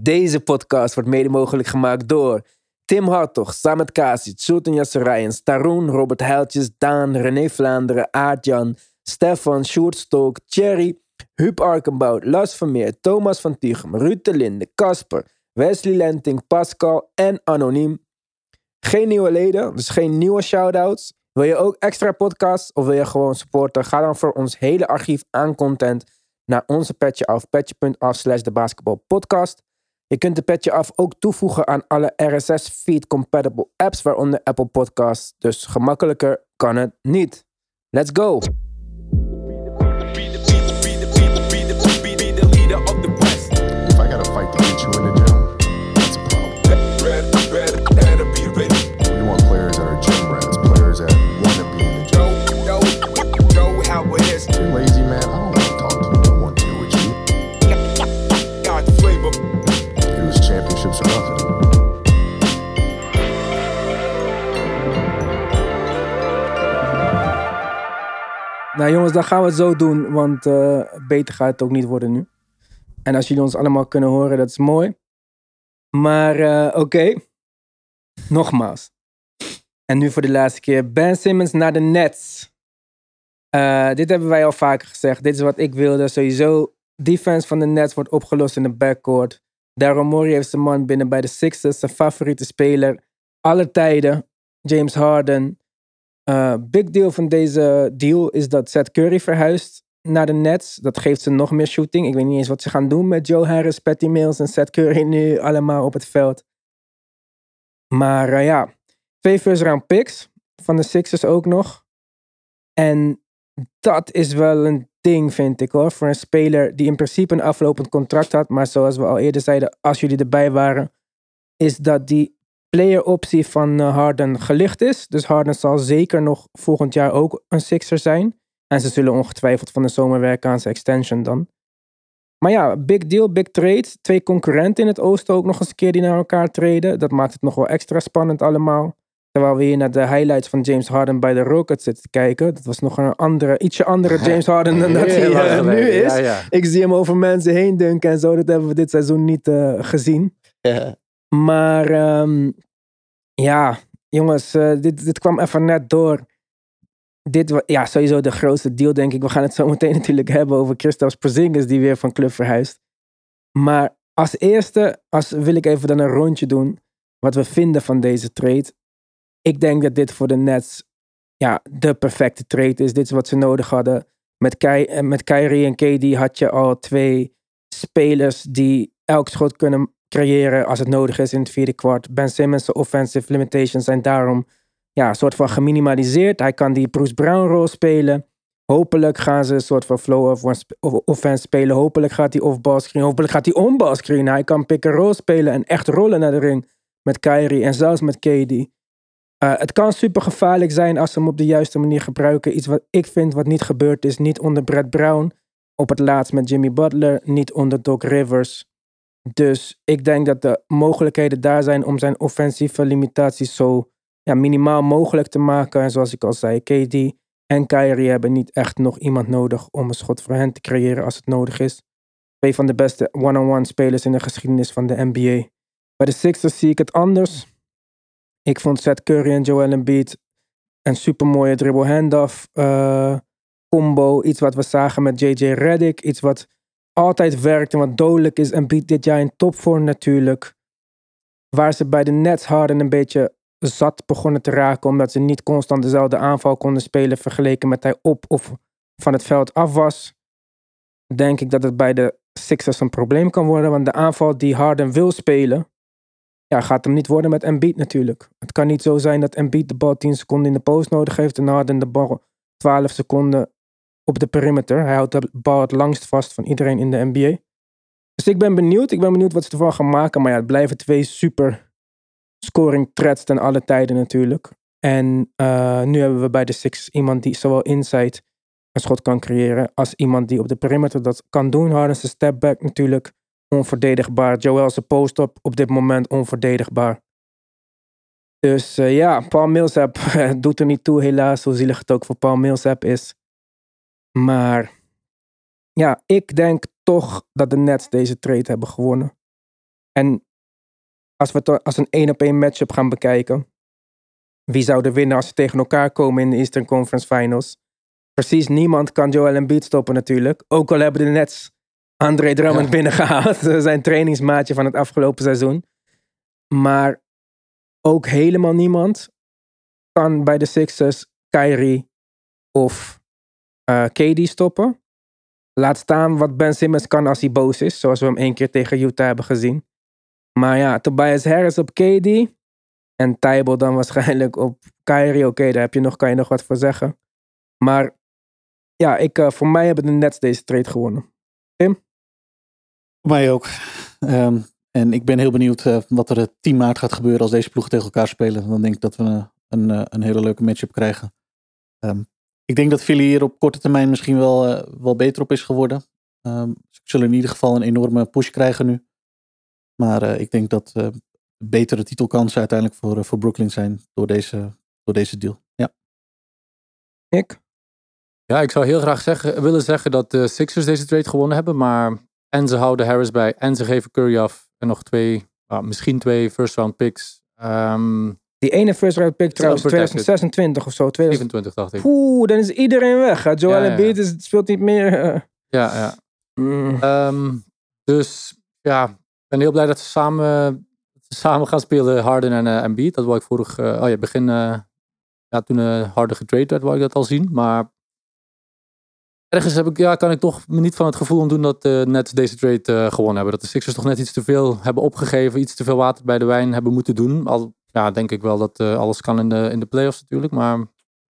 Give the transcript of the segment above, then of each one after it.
Deze podcast wordt mede mogelijk gemaakt door Tim Hartog, Samet Kasic, Sultan Yasserijen, Taroen, Robert Heiltjes, Daan, René Vlaanderen, Aardjan, Stefan, Sjoerd Stolk, Thierry, Huub Arkenbout, Lars Vermeer, Thomas van Tichem, Ruud de Linde, Casper, Wesley Lenting, Pascal en Anoniem. Geen nieuwe leden, dus geen nieuwe shoutouts. Wil je ook extra podcasts of wil je gewoon supporten? Ga dan voor ons hele archief aan content naar onze petje af, petje.af slash de basketbalpodcast. Je kunt de petje af ook toevoegen aan alle RSS feed compatible apps, waaronder Apple Podcasts. Dus gemakkelijker kan het niet. Let's go! Nou jongens, dan gaan we het zo doen, want eh, beter gaat het ook niet worden nu. En als jullie ons allemaal kunnen horen, dat is mooi. Maar eh, oké, nogmaals. En nu voor de laatste keer. Ben Simmons naar de Nets. Eh, dit hebben wij al vaker gezegd. Dit is wat ik wilde. Sowieso, defense van de Nets wordt opgelost in de backcourt. Daryl heeft zijn man binnen bij de Sixers. Zijn favoriete speler. Alle tijden. James Harden. Uh, big deal van deze deal is dat Seth Curry verhuist naar de Nets. Dat geeft ze nog meer shooting. Ik weet niet eens wat ze gaan doen met Joe Harris, Patty Mills en Seth Curry nu allemaal op het veld. Maar uh, ja, twee first round picks van de Sixers ook nog. En dat is wel een ding, vind ik hoor. Voor een speler die in principe een aflopend contract had. Maar zoals we al eerder zeiden, als jullie erbij waren, is dat die player optie van uh, Harden gelicht is. Dus Harden zal zeker nog volgend jaar ook een Sixer zijn. En ze zullen ongetwijfeld van de zomer werken aan zijn extension dan. Maar ja, big deal, big trade. Twee concurrenten in het oosten ook nog eens een keer die naar elkaar treden. Dat maakt het nog wel extra spannend allemaal. Terwijl we hier naar de highlights van James Harden bij de Rockets zitten te kijken. Dat was nog een andere, ietsje andere James Harden dan dat hij uh, nu is. Ja. Ik zie hem over mensen heen dunken en zo. Dat hebben we dit seizoen niet uh, gezien. Ja. Maar um, ja, jongens, uh, dit, dit kwam even net door. Dit was ja, sowieso de grootste deal, denk ik. We gaan het zo meteen natuurlijk hebben over Christophe Porzingis, die weer van club verhuist. Maar als eerste als, wil ik even dan een rondje doen wat we vinden van deze trade. Ik denk dat dit voor de Nets ja, de perfecte trade is. Dit is wat ze nodig hadden. Met, Ky met Kyrie en KD had je al twee spelers die elk schot kunnen creëren als het nodig is in het vierde kwart. Ben Simmons' offensive limitations zijn daarom ja, een soort van geminimaliseerd. Hij kan die Bruce Brown rol spelen. Hopelijk gaan ze een soort van flow of offense spelen. Hopelijk gaat hij off-ball screen. Hopelijk gaat hij on-ball screen. Hij kan pick-and-roll spelen en echt rollen naar de ring met Kyrie en zelfs met KD. Uh, het kan super gevaarlijk zijn als ze hem op de juiste manier gebruiken. Iets wat ik vind wat niet gebeurd is. Niet onder Brett Brown. Op het laatst met Jimmy Butler. Niet onder Doc Rivers. Dus ik denk dat de mogelijkheden daar zijn om zijn offensieve limitaties zo ja, minimaal mogelijk te maken. En zoals ik al zei, KD en Kyrie hebben niet echt nog iemand nodig om een schot voor hen te creëren als het nodig is. Twee van de beste one-on-one spelers in de geschiedenis van de NBA. Bij de Sixers zie ik het anders. Ik vond Seth Curry en Joel Embiid een supermooie dribble handoff uh, combo. Iets wat we zagen met JJ Redick. Iets wat altijd werkt wat dodelijk is. En biedt dit jaar in topvorm natuurlijk. Waar ze bij de Nets Harden een beetje zat begonnen te raken. Omdat ze niet constant dezelfde aanval konden spelen. Vergeleken met hij op of van het veld af was. Denk ik dat het bij de Sixers een probleem kan worden. Want de aanval die Harden wil spelen. Ja, gaat hem niet worden met Embiid natuurlijk. Het kan niet zo zijn dat Embiid de bal 10 seconden in de post nodig heeft. En Harden de bal 12 seconden op de perimeter. Hij houdt de bal het langst vast van iedereen in de NBA. Dus ik ben benieuwd. Ik ben benieuwd wat ze ervan gaan maken. Maar ja, het blijven twee super scoring threats ten alle tijden natuurlijk. En uh, nu hebben we bij de Six iemand die zowel inside een schot kan creëren. Als iemand die op de perimeter dat kan doen. Harden zijn step back natuurlijk onverdedigbaar. Joel zijn post-up op dit moment onverdedigbaar. Dus uh, ja, Paul Millsap doet er niet toe helaas. Hoe zielig het ook voor Paul Millsap is. Maar ja, ik denk toch dat de Nets deze trade hebben gewonnen. En als we het als een één op één matchup gaan bekijken. Wie zou er winnen als ze tegen elkaar komen in de Eastern Conference Finals? Precies niemand kan Joel Embiid stoppen natuurlijk. Ook al hebben de Nets Andre Drummond Ja. binnengehaald. Zijn trainingsmaatje van het afgelopen seizoen. Maar ook helemaal niemand kan bij de Sixers Kyrie of eh KD stoppen. Laat staan wat Ben Simmons kan als hij boos is. Zoals we hem één keer tegen Utah hebben gezien. Maar ja, Tobias Harris op KD. En Tybal dan waarschijnlijk op Kyrie. Oké, daar heb je nog, kan je nog wat voor zeggen. Maar ja, ik, eh, voor mij hebben de Nets deze trade gewonnen. Voor mij ook. Ehm, en ik ben heel benieuwd eh, wat er eh, 10 maart gaat gebeuren als deze ploegen tegen elkaar spelen. Dan denk ik dat we een, een hele leuke matchup krijgen. Ehm, ik denk dat Philly hier op korte termijn misschien wel, eh, wel beter op is geworden. Ehm, ze zullen in ieder geval een enorme push krijgen nu. Maar eh, ik denk dat eh, betere titelkansen uiteindelijk voor, voor Brooklyn zijn door deze, door deze deal. Ja. Ik? Ja, ik zou heel graag zeggen, willen zeggen dat de Sixers deze trade gewonnen hebben. Maar en ze houden Harris bij en ze geven Curry af. En nog twee, nou, misschien twee first round picks. Ehm Die ene first round pick trouwens, unprotected. 2026 of zo. 2000... 27 dacht ik. Oeh, dan is iedereen weg. Joel Ja, ja, ja. Embiid is- speelt niet meer. Ja, ja. Mm. Ehm, dus ja, ik ben heel blij dat ze samen, samen gaan spelen, Harden en eh Embiid. Dat wou ik vorig, eh, oh ja, begin, eh, ja, toen Harden getrade werd, wou ik dat al zien. Maar ergens heb ik, ja, kan ik toch me niet van het gevoel ontdoen dat de Nets deze trade gewonnen hebben. Dat de Sixers toch net iets te veel hebben opgegeven, iets te veel water bij de wijn hebben moeten doen. Al ja, denk ik wel dat eh, alles kan in de, in de playoffs natuurlijk. Maar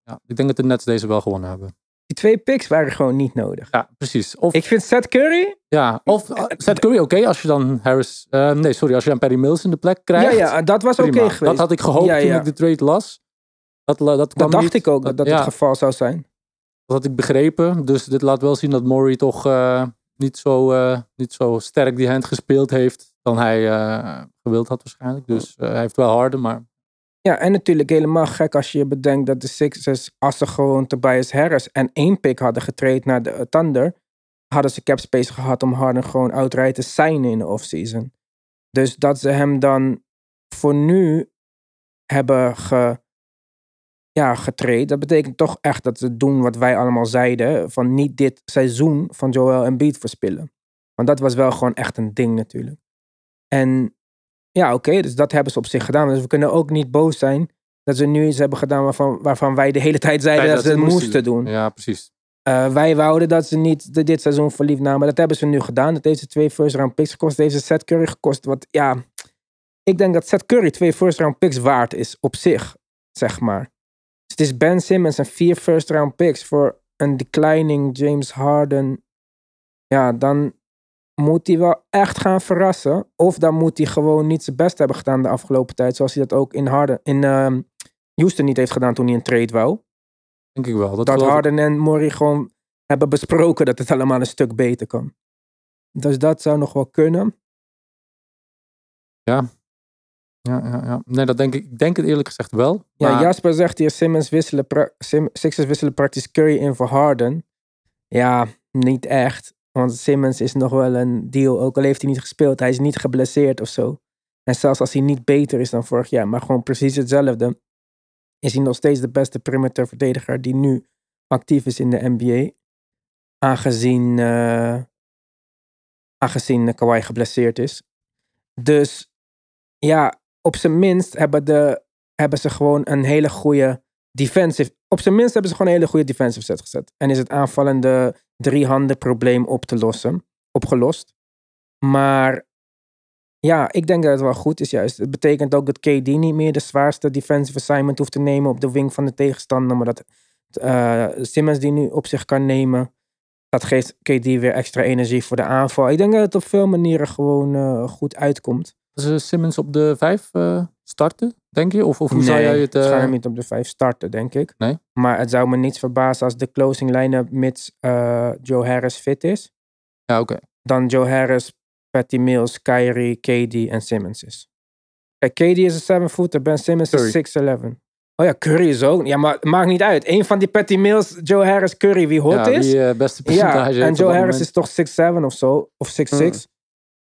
ja, ik denk dat de Nets deze wel gewonnen hebben. Die twee picks waren gewoon niet nodig. Ja, precies. Of, Ik vind Seth Curry. ja, of uh, Seth Curry, oké, als je dan Harris... eh, nee, sorry, als je dan Perry Mills in de plek krijgt. Ja, ja, dat was oké geweest. Dat had ik gehoopt Ja, toen ik de trade las. Dat, dat, kwam Dat dacht niet. ik ook dat dat het geval zou zijn. Dat had ik begrepen. Dus dit laat wel zien dat Murray toch niet, zo, niet zo sterk die hand gespeeld heeft dan hij eh, gewild had waarschijnlijk. Dus eh, hij heeft wel harder, maar Ja, en natuurlijk helemaal gek als je bedenkt dat de Sixers, als ze gewoon Tobias Harris en één pick hadden getraind naar de eh, Thunder, hadden ze cap space gehad om Harden gewoon outright te signen in de offseason. Dus dat ze hem dan voor nu hebben ge, ja, getraind, dat betekent toch echt dat ze doen wat wij allemaal zeiden, van niet dit seizoen van Joel Embiid verspillen. Want dat was wel gewoon echt een ding natuurlijk. En ja, oké, dus dat hebben ze op zich gedaan. Dus we kunnen ook niet boos zijn dat ze nu iets hebben gedaan waarvan, waarvan wij de hele tijd zeiden Ja, dat, ze het moesten doen. Ja, precies. Eh, wij wouden dat ze niet de- dit seizoen verliefd namen. Dat hebben ze nu gedaan. Dat heeft ze twee first round picks gekost. Dat heeft ze Seth Curry gekost. Wat, ja, ik denk dat Seth Curry twee first round picks waard is op zich, zeg maar. Dus het is Ben Simmons en vier first round picks voor een declining James Harden. Ja, dan moet hij wel echt gaan verrassen. Of dan moet hij gewoon niet zijn best hebben gedaan de afgelopen tijd. Zoals hij dat ook in, Harden, in ehm, Houston niet heeft gedaan toen hij een trade wou Denk ik wel. Dat, dat geloof ik. Harden en Murray gewoon hebben besproken dat het allemaal een stuk beter kan. Dus dat zou nog wel kunnen. Ja, ja, ja. Nee, dat denk ik. Ik denk het eerlijk gezegd wel. Ja, Jasper zegt hier, Simmons wisselen Sim- Sixers wisselen praktisch Curry in voor Harden. Ja, niet echt. Want Simmons is nog wel een deal. Ook al heeft hij niet gespeeld, hij is niet geblesseerd of zo. En zelfs als hij niet beter is dan vorig jaar, maar gewoon precies hetzelfde, is hij nog steeds de beste perimeter verdediger die nu actief is in de NBA. Aangezien, eh aangezien Kawhi geblesseerd is. Dus ja, op zijn minst hebben, de, hebben ze gewoon een hele goede defensive. Op zijn minst hebben ze gewoon een hele goede defensive set gezet. En is het aanvallende drie handen probleem op te lossen, opgelost. Maar ja, ik denk dat het wel goed is juist. Het betekent ook dat KD niet meer de zwaarste defensive assignment hoeft te nemen op de wing van de tegenstander. Maar dat eh, Simmons die nu op zich kan nemen. Dat geeft KD weer extra energie voor de aanval. Ik denk dat het op veel manieren gewoon eh, goed uitkomt. Ze Simmons op de vijf starten, denk je? Of, of hoe zou jij het... eh, ze gaan hem niet op de vijf starten, denk ik. Nee? Maar het zou me niets verbazen als de closing line-up mits eh, Joe Harris fit is. Ja, oké. Dan Joe Harris, Patty Mills, Kyrie, KD en Simmons is. Kijk, KD is een seven footer, Ben Simmons Curry. is 6'11. Oh ja, Curry is ook. Ja, maar maakt niet uit. Eén van die Patty Mills, Joe Harris, Curry, wie hot Ja, is. wie eh, beste percentage Ja, en Joe Harris moment. is toch 6'7 of zo. Of 6'6.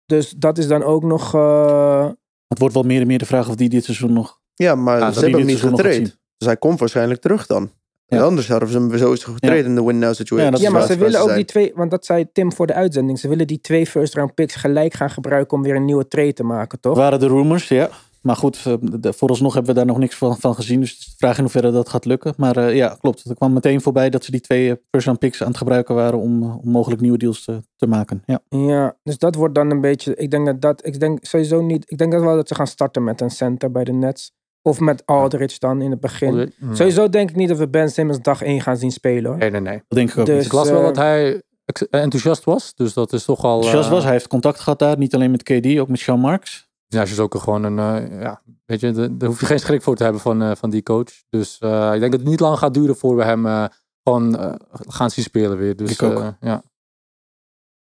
Dus dat is dan ook nog... eh, Het wordt wel meer en meer de vraag of die dit seizoen nog... Ja, maar Ja, ze hebben hem niet getraind. Dus hij komt waarschijnlijk terug dan. En anders hadden ze hem sowieso getraind in de win-now situation. Ja, maar ze willen ook zijn. die twee... Want dat zei Tim voor de uitzending. Ze willen die twee first round picks gelijk gaan gebruiken om weer een nieuwe trade te maken, toch? waren de rumors, ja. Maar goed, eh, vooralsnog hebben we daar nog niks van, van gezien. Dus de vraag in hoeverre dat gaat lukken. Maar eh, ja, klopt. Er kwam meteen voorbij dat ze die twee eh, first round picks aan het gebruiken waren om, eh, om mogelijk nieuwe deals te, te maken. Ja. Ja, dus dat wordt dan een beetje. Ik denk dat dat. Ik denk sowieso niet. Ik denk dat wel dat ze gaan starten met een center bij de Nets. Of met Aldridge dan in het begin. Mm. Sowieso denk ik niet dat we Ben Simmons dag 1 gaan zien spelen hoor. Nee, nee, nee. Dat denk ik ook Dus- niet. Ik las wel eh, dat hij enthousiast was. Dus dat is toch al... Eh, was, hij heeft contact gehad daar. Niet alleen met KD, ook met Sean Marks. Ja, ze is ook gewoon een, eh, ja, weet je, de- daar hoef je geen schrik voor te hebben van, eh, van die coach. Dus eh, ik denk dat het niet lang gaat duren voor we hem eh, gewoon gaan zien spelen weer. Dus Ik ook. eh, ja.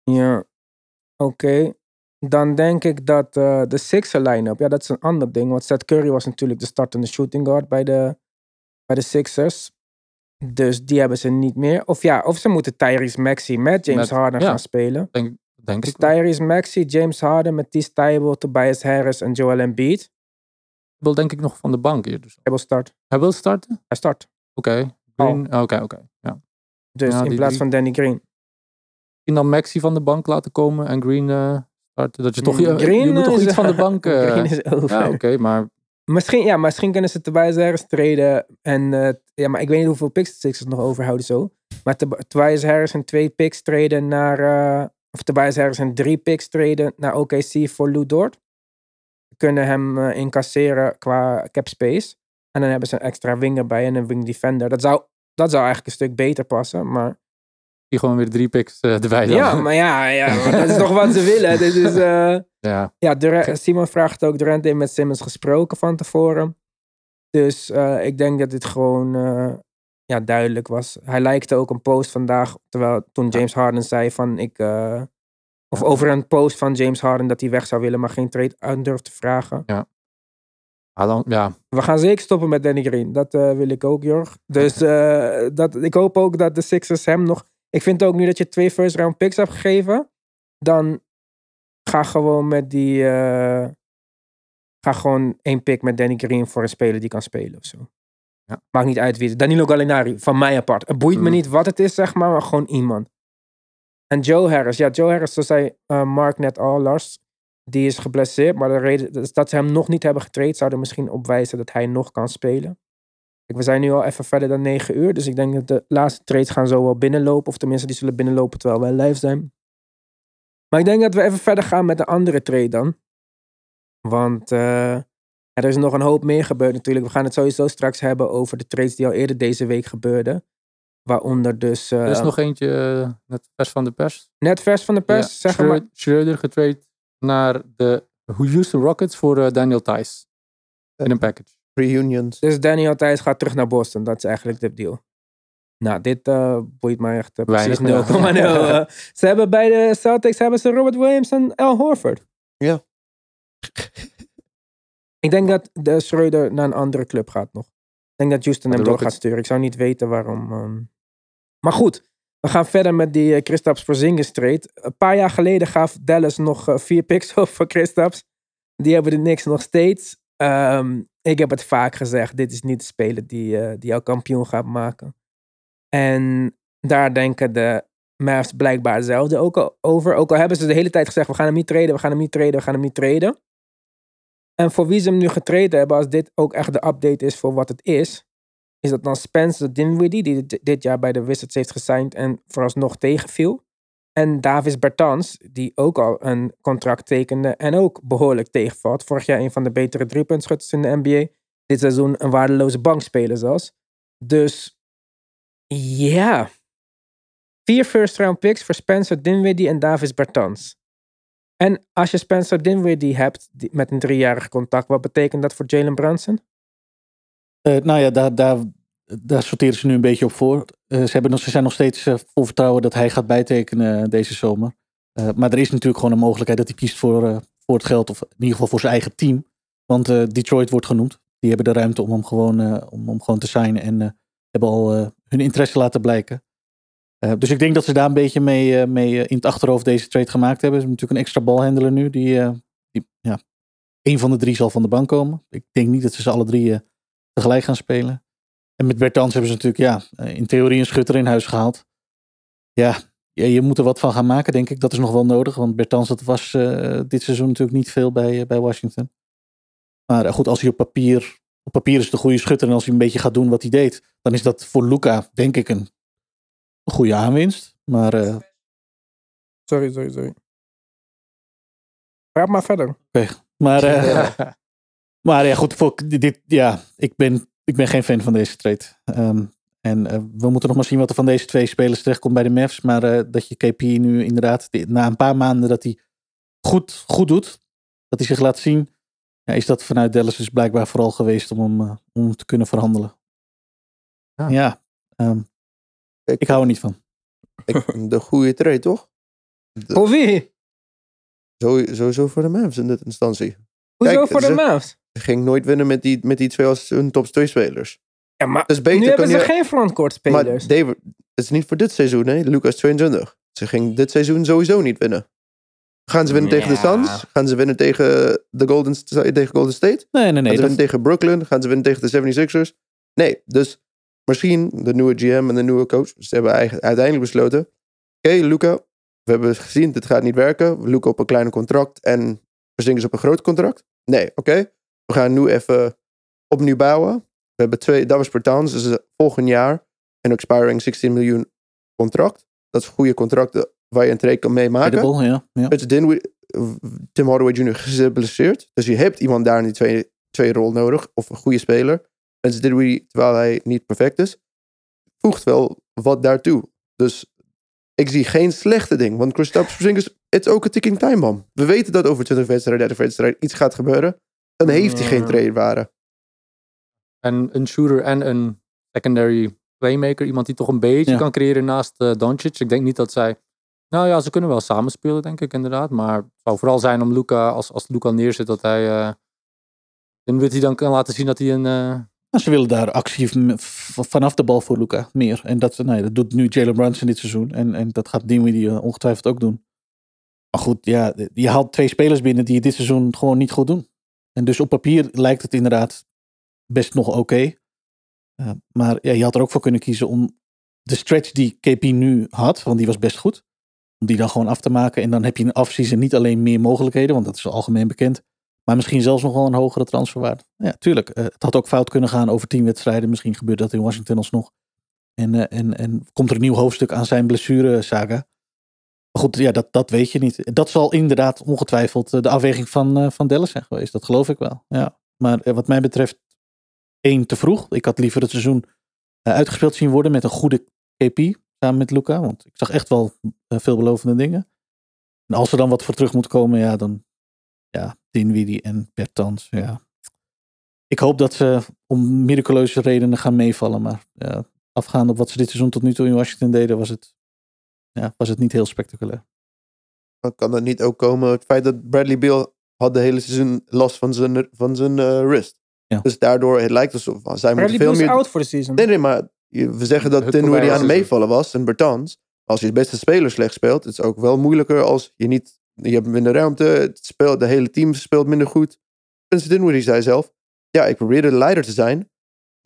Ja, oké. Dan denk ik dat eh, de Sixer line-up, ja, dat is een ander ding. Want Seth Curry was natuurlijk de startende shooting guard bij de, bij de Sixers. Dus die hebben ze niet meer. Of ja, of ze moeten Tyrese Maxey met James Met- Harden ja. gaan spelen. Denk, denk Dus ik. Tyrese Maxey, James Harden met Ties Tybal, Tobias Harris en Joel Embiid. wil denk ik nog van de bank hier. Dus. Hij wil start. Hij wil starten? Hij start. Oké. Green. Oké, oké. Ja. Dus Ja, in plaats drie. van Danny Green. Misschien dan Maxi van de bank laten komen en Green eh, starten. Dat je toch, je, Mm, Green je moet toch iets van de bank... eh, Green is over. ja, oké, maar Misschien, ja, misschien kunnen ze Tobias Harris treden. En, eh, ja, maar ik weet niet hoeveel picks de Sixers nog overhouden zo. Maar Tob- Tobias Harris en twee picks treden naar... of Tobias Harris en drie picks treden naar OKC voor Lou Dort. Ze kunnen hem eh, incasseren qua cap space. En dan hebben ze een extra winger bij en een wing defender. Dat zou, dat zou eigenlijk een stuk beter passen. Maar die gewoon weer drie picks eh, erbij dan. ja, maar ja, ja maar dat is toch wat ze willen. Dit is... eh, Ja, ja, Simon vraagt ook, Durant heeft met Simmons gesproken van tevoren. Dus ik denk dat dit gewoon ja, duidelijk was. Hij lijkte ook een post vandaag, terwijl toen James Harden zei van ik... eh, of over een post van James Harden dat hij weg zou willen, maar geen trade aan durft te vragen. Ah, dan, ja. We gaan zeker stoppen met Danny Green. Dat eh, wil ik ook, Jorg. Dus eh, dat, ik hoop ook dat de Sixers hem nog... Ik vind ook nu dat je twee first round picks hebt gegeven. Dan ga gewoon met die... ga gewoon één pick met Danny Green voor een speler die kan spelen of zo. Ja. Maakt niet uit wie het is. Danilo Gallinari, van mij apart. Het boeit me Mm. niet wat het is, zeg maar, maar gewoon iemand. En Joe Harris. Ja, Joe Harris, zoals zei eh, Mark net al, Lars. Die is geblesseerd, maar de reden dus dat ze hem nog niet hebben getraind, zou er misschien op wijzen dat hij nog kan spelen. Kijk, we zijn nu al even verder dan 9 uur, dus ik denk dat de laatste trades gaan zo wel binnenlopen. Of tenminste, die zullen binnenlopen terwijl wij live zijn. Maar ik denk dat we even verder gaan met de andere trade dan. Want eh, er is nog een hoop meer gebeurd natuurlijk. We gaan het sowieso straks hebben over de trades die al eerder deze week gebeurden. Waaronder dus eh, Er is nog eentje eh, net vers van de pers. net vers van de pers, Ja, zeg maar. Schreuder- Schreuder getrade naar de Houston Rockets voor eh, Daniel Tice. In een package. Reunions. Dus Daniel Thijs gaat terug naar Boston. Dat is eigenlijk de deal. Nou, dit eh, boeit mij echt uh, precies 0,0. Weinig, ja. eh. ze hebben bij de Celtics hebben ze Robert Williams en Al Horford. Ja. Ik denk dat de Schreuder naar een andere club gaat nog. Ik denk dat Houston hem door gaat sturen. Ik zou niet weten waarom. ehm. Maar goed, we gaan verder met die uh, Kristaps Porzingis trade. Een paar jaar geleden gaf Dallas nog eh, vier picks op voor Kristaps. Die hebben de Knicks nog steeds. Ehm, ik heb het vaak gezegd, dit is niet de speler die, eh, die jou kampioen gaat maken. En daar denken de Mavs blijkbaar hetzelfde ook al over. Ook al hebben ze de hele tijd gezegd, we gaan hem niet traden, we gaan hem niet traden, we gaan hem niet traden. En voor wie ze hem nu getreden hebben, als dit ook echt de update is voor wat het is, is dat dan Spencer Dinwiddie, die dit- jaar bij de Wizards heeft gesigned en vooralsnog tegenviel. En Davis Bertans, die ook al een contract tekende en ook behoorlijk tegenvalt. Vorig jaar een van de betere driepuntschutters in de NBA. Dit seizoen een waardeloze bankspeler zelfs. Dus ja. Vier first round picks voor Spencer Dinwiddie en Davis Bertans. En als je Spencer Dinwiddie hebt met een driejarig contract, wat betekent dat voor Jalen Brunson? Eh, nou ja, daar, daar, daar sorteren ze nu een beetje op voor. Eh, ze, hebben nog, ze zijn nog steeds eh, vol vertrouwen dat hij gaat bijtekenen deze zomer. Maar er is natuurlijk gewoon een mogelijkheid dat hij kiest voor, voor het geld. Of in ieder geval voor zijn eigen team. Want Detroit wordt genoemd. Die hebben de ruimte om hem gewoon, om, om gewoon te signen. En hebben al hun interesse laten blijken. Eh, dus ik denk dat ze daar een beetje mee, eh, mee eh, in het achterhoofd deze trade gemaakt hebben. Ze hebben natuurlijk een extra balhandler nu. Die, die, ja, een van de drie zal van de bank komen. Ik denk niet dat ze ze alle drie tegelijk gaan spelen. En met Bertans hebben ze natuurlijk ja, in theorie een schutter in huis gehaald. Ja, je moet er wat van gaan maken, denk ik. Dat is nog wel nodig. Want Bertans, dat was dit seizoen natuurlijk niet veel bij, bij Washington. Maar goed, als hij op papier... Op papier is een goede schutter. En als hij een beetje gaat doen wat hij deed... dan is dat voor Luca, denk ik, een, een goede aanwinst. Maar eh, Sorry, sorry, sorry. Praat maar verder. Maar, eh, maar ja, goed, voor dit, ja, ik, ben, ik ben geen fan van deze trade. Ehm, en eh, we moeten nog maar zien wat er van deze twee spelers terechtkomt bij de Mavs. Maar eh, dat je KP nu inderdaad, na een paar maanden dat hij goed, goed doet, dat hij zich laat zien, ja, is dat vanuit Dallas dus blijkbaar vooral geweest om hem, om hem te kunnen verhandelen. Ja. Ja, ik hou er niet van. Ik- de goede trade, toch? De- Voor wie? Zo- Sowieso voor de Mavs in dit instantie. Hoezo Kijk, voor de ze- Mavs? Ze ging nooit winnen met die, met die twee als hun top 2 spelers. Ja, maar Dus beter nu hebben ze je- geen frontcourt Maar spelers. David, het is niet voor dit seizoen, hè? Lucas 22. Ze ging dit seizoen sowieso niet winnen. Gaan ze winnen tegen de. Suns? Gaan ze winnen tegen de Golden, tegen Golden State? Nee, nee, Gaan nee. ze Dat, winnen tegen Brooklyn? Gaan ze winnen tegen de 76ers? Nee, dus misschien de nieuwe GM en de nieuwe coach. Ze hebben uiteindelijk besloten. Oké, Luca, we hebben gezien, dit gaat niet werken. Luca op een kleine contract en Porzingis op een groot contract. Nee, oké. We gaan nu even opnieuw bouwen. We hebben twee, dat was per Towns, dus eh, volgend jaar een expiring 16 miljoen contract. Dat is een goede contract waar je een trade kan meemaken. Ja, Dinwiddie- Tim Hardaway Jr. geblesseerd. Dus je hebt iemand daar in die twee, twee rol nodig. Of een goede speler. En Dinwiddie, terwijl hij niet perfect is, voegt wel wat daartoe. Dus ik zie geen slechte ding. Want Kristaps Porzingis, het is ook een ticking time bomb. We weten dat over 20 wedstrijden, 30 wedstrijden iets gaat gebeuren. Dan heeft hij geen Ja. tradewaarde. En een shooter en een secondary playmaker. Iemand die toch een beetje Ja. kan creëren naast eh Doncic. Ik denk niet dat zij... Nou ja, ze kunnen wel samenspelen, denk ik inderdaad. Maar het zou vooral zijn om Luca, als, als Luca neerzet, dat hij... eh Dinwiddie dan kan laten zien dat hij een... eh, ze willen daar actie v- v- vanaf de bal voor Luca meer. En dat, nee, dat doet nu Jalen Brunson dit seizoen. En, en dat gaat Dinwiddie eh, ongetwijfeld ook doen. Maar goed, ja, je haalt twee spelers binnen die dit seizoen gewoon niet goed doen. En dus op papier lijkt het inderdaad best nog oké. Uh, maar ja, je had er ook voor kunnen kiezen om de stretch die KP nu had, want die was best goed. Om die dan gewoon af te maken. En dan heb je in afseason niet alleen meer mogelijkheden, want dat is algemeen bekend. Maar misschien zelfs nog wel een hogere transferwaarde. Ja, tuurlijk. Uh, het had ook fout kunnen gaan over tien wedstrijden. Misschien gebeurt dat in Washington alsnog. En, uh, en, en komt er een nieuw hoofdstuk aan zijn blessure-saga. Maar goed, ja, dat, dat weet je niet. Dat zal inderdaad ongetwijfeld de afweging van, uh, van Dallas zijn geweest. Dat geloof ik wel. Ja. Maar wat mij betreft, één te vroeg. Ik had liever het seizoen uitgespeeld zien worden met een goede KP samen met Luca. Want ik zag echt wel veelbelovende dingen. En als er dan wat voor terug moet komen, ja, dan ja, Dinwiddie en Bertans, ja. Ik hoop dat ze om miraculeuze redenen gaan meevallen. Maar ja, afgaande op wat ze dit seizoen tot nu toe in Washington deden, was het, ja, was het niet heel spectaculair. Dan kan dat niet ook komen het feit dat Bradley Beal had de hele seizoen last van zijn, van zijn uh, wrist. Ja. Dus daardoor, het lijkt alsof zij Bradley veel Beal meer... is out voor de season. Nee, nee, maar we zeggen dat Dinwiddie aan het meevallen was en Bertans. Als je het beste speler slecht speelt, het is ook wel moeilijker als je niet... Je hebt minder ruimte, het speelt, de hele team speelt minder goed. Spencer Dinwiddie zei zelf, ja, ik probeerde de leider te zijn,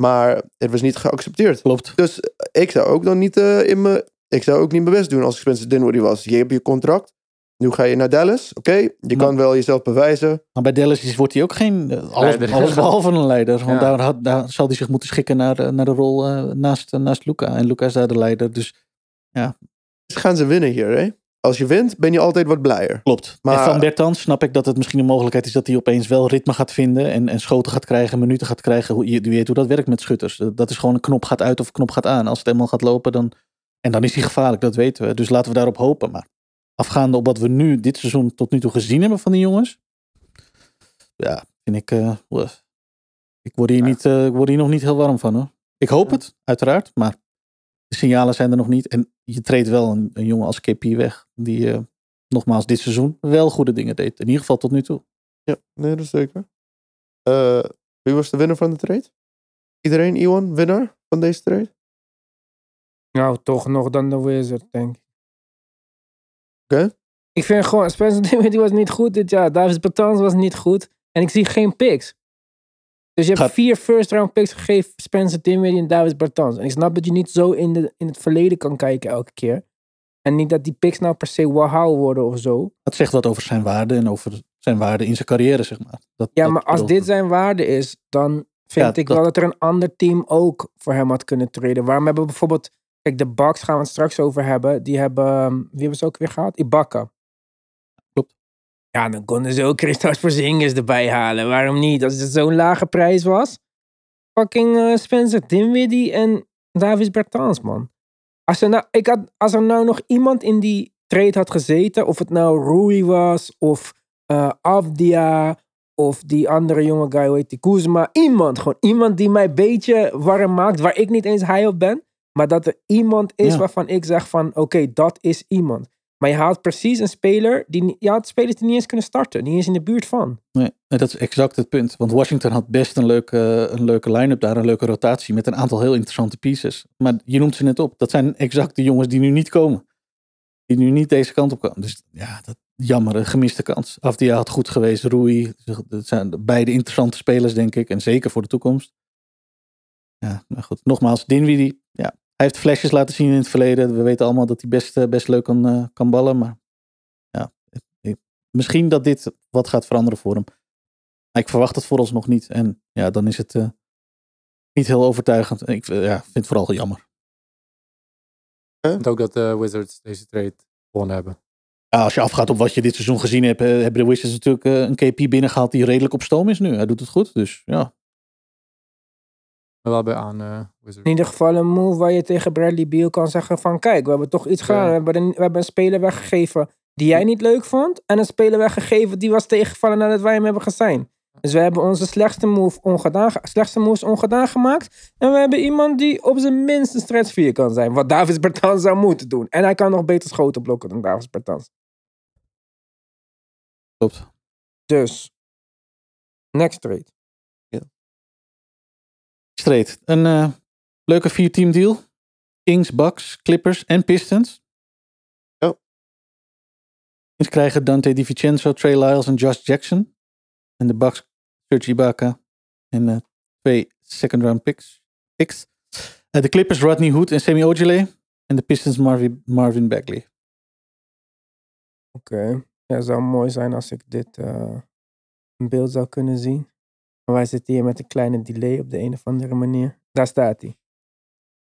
maar het was niet geaccepteerd. Klopt. Dus eh, ik zou ook dan niet uh, in me, ik zou ook niet mijn best doen als ik Spencer Dinwiddie was. Je hebt je contract, nu ga je naar Dallas, oké, okay, je Maar- kan wel jezelf bewijzen. Maar bij Dallas is, wordt hij ook geen uh, alles, alles behalve een leider. Want Ja. daar, had, daar zal hij zich moeten schikken naar, naar de rol uh, naast, naast Luca. En Luca is daar de leider. Dus Dus gaan ze winnen hier, hè? Als je wint, ben je altijd wat blijer. klopt. Maar- en van Bertans snap ik dat het misschien een mogelijkheid is dat hij opeens wel ritme gaat vinden. En, en schoten gaat krijgen, minuten gaat krijgen. Hoe- Je, je weet hoe dat werkt met schutters. Dat is gewoon een knop gaat uit of een knop gaat aan. Als het eenmaal gaat lopen, dan. En dan is hij gevaarlijk, dat weten we. Dus laten we daarop hopen. Maar afgaande op wat we nu dit seizoen tot nu toe gezien hebben van die jongens. Ja, vind ik. eh, uh, ik, word hier Ja. niet, uh, ik word hier nog niet heel warm van hoor. Ik hoop het, uiteraard. Maar de signalen zijn er nog niet. En je treedt wel een, een jongen als KP weg. Die uh, nogmaals dit seizoen wel goede dingen deed. In ieder geval tot nu toe. Ja, nee, dat is zeker. Uh, wie was de winnaar van de trade? Iedereen, Iwan, winnaar van deze trade? Nou, toch nog dan de Wizards, denk ik. Oké. Ik vind gewoon, Spencer Dinwiddie was niet goed dit jaar. Davis Bertans was niet goed. En ik zie geen picks. Dus je hebt Gaat- vier first round picks gegeven. Spencer Dinwiddie en Davis Bertans. En ik snap dat je niet zo in, de, in het verleden kan kijken elke keer. En niet dat die picks nou per se wow worden of zo. Dat zegt wat over zijn waarde en over zijn waarde in zijn carrière, zeg maar. Dat, Ja, dat maar als dit zijn waarde is, dan vind Ja, ik dat- wel dat er een ander team ook voor hem had kunnen treden. Waarom hebben we bijvoorbeeld, kijk, de Bucks gaan we het straks over hebben. Die hebben, ehm, wie hebben ze ook weer gehad? Ibaka. Ja, dan konden ze ook Christophe Porzingis erbij halen. Waarom niet? Als het zo'n lage prijs was. Fucking eh, Spencer Dinwiddie en Davis Bertans, man. Als er, nou, ik had, als er nou nog iemand in die trade had gezeten, of het nou Rui was, of eh Avdia, of die andere jonge guy, hoe heet die, Kuzma. Iemand, gewoon iemand die mij een beetje warm maakt, waar ik niet eens high op ben. Maar dat er iemand is Ja. waarvan ik zeg van, oké, dat is iemand. Maar je haalt precies een speler, die, haalt spelers die niet eens kunnen starten. Niet eens in de buurt van. Nee, en dat is exact het punt. Want Washington had best een leuke, een leuke line-up daar, een leuke rotatie met een aantal heel interessante pieces. Maar je noemt ze net op. Dat zijn exact de jongens die nu niet komen. Die nu niet deze kant op komen. Dus ja, dat, jammer, een gemiste kans. Afdia had goed geweest, Rui. Dat zijn beide interessante spelers, denk ik. En zeker voor de toekomst. Ja, maar goed. Nogmaals, Dinwiddie, ja, hij heeft flesjes laten zien in het verleden. We weten allemaal dat hij best, eh, best leuk kan, eh, kan ballen. Maar ja, ik- misschien dat dit wat gaat veranderen voor hem. Maar ik verwacht het vooralsnog niet. En ja, dan is het eh, niet heel overtuigend. Ik ja, vind het vooral jammer. Ik vind ook dat de Wizards deze trade gewonnen hebben. Ja, als je afgaat op wat je dit seizoen gezien hebt, hebben de Wizards natuurlijk een KP binnengehaald die redelijk op stoom is nu. Hij doet het goed, dus ja. Maar wel bij aan eh Wizards. In ieder geval een move waar je tegen Bradley Beal kan zeggen van... Kijk, we hebben toch iets Ja. gedaan. We hebben, een, we hebben een speler weggegeven die jij niet leuk vond. En een speler weggegeven die was tegengevallen nadat wij hem hebben gezien. Dus we hebben onze slechtste, move ongedaan, ge- slechtste moves ongedaan gemaakt. En we hebben iemand die op zijn minst een stretch 4 kan zijn. Wat Davis Bertans zou moeten doen. En hij kan nog beter schoten blokken dan Davis Bertans. Klopt. Dus, next trade. Een eh, leuke vier-team deal. Kings, Bucks, Clippers en Pistons. Ja. Kings krijgen Dante DiVincenzo, Trey Lyles en Josh Jackson. En de Bucks, Serge Ibaka en eh, twee second round picks. picks. Eh, de Clippers, Rodney Hood en Semi Ojeley. En de Pistons, Marvin, Marvin Bagley. Oké. Ja, het zou mooi zijn als ik dit in beeld zou kunnen zien. Maar wij zitten hier met een kleine delay op de een of andere manier. Daar staat hij.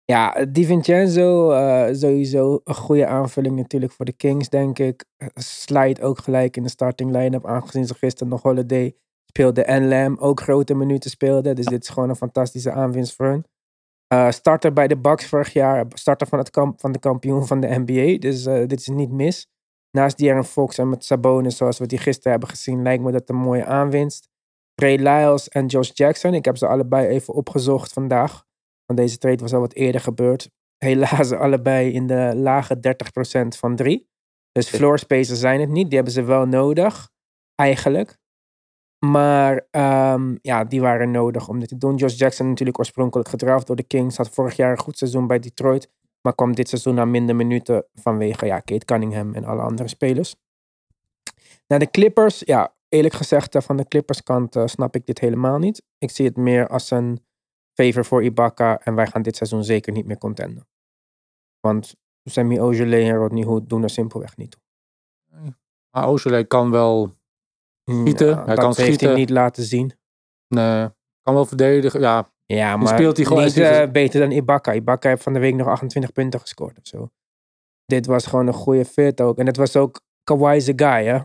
Ja, Di Vincenzo, eh, sowieso een goede aanvulling natuurlijk voor de Kings, denk ik. Slide ook gelijk in de starting line-up, aangezien ze gisteren nog Holiday speelde en Lam ook grote minuten speelde. Dus dit is gewoon een fantastische aanwinst voor hun. Eh, starter bij de Bucks vorig jaar, starter van, het kamp, van de kampioen van de NBA. Dus eh, dit is niet mis. Naast De'Aaron Fox en met Sabonis, zoals we die gisteren hebben gezien, lijkt me dat een mooie aanwinst. Ray Lyles en Josh Jackson, ik heb ze allebei even opgezocht vandaag. Want deze trade was al wat eerder gebeurd. Helaas allebei in de lage 30% van drie. Dus floor spacers zijn het niet. Die hebben ze wel nodig, eigenlijk. Maar ehm, ja, die waren nodig om dit te doen. Josh Jackson natuurlijk oorspronkelijk gedraft door de Kings. Had vorig jaar een goed seizoen bij Detroit. Maar kwam dit seizoen naar minder minuten vanwege ja, Kate Cunningham en alle andere spelers. Naar de Clippers, ja, eerlijk gezegd, eh, van de Clippers kant eh, snap ik dit helemaal niet. Ik zie het meer als een favor voor Ibaka en wij gaan dit seizoen zeker niet meer contenden. Want Sammy Ojeley en Rodney Hood doen er simpelweg niet toe. Maar Oosterley kan wel, Schieten, Ja, hij dat kan heeft hij schieten. niet laten zien. nee, kan wel verdedigen. Ja, Ja, maar speelt hij gewoon niet eh, beter dan Ibaka. Ibaka heeft van de week nog 28 punten gescoord of zo. Dit was gewoon een goede fit ook. En het was ook Kawhi's guy, hè.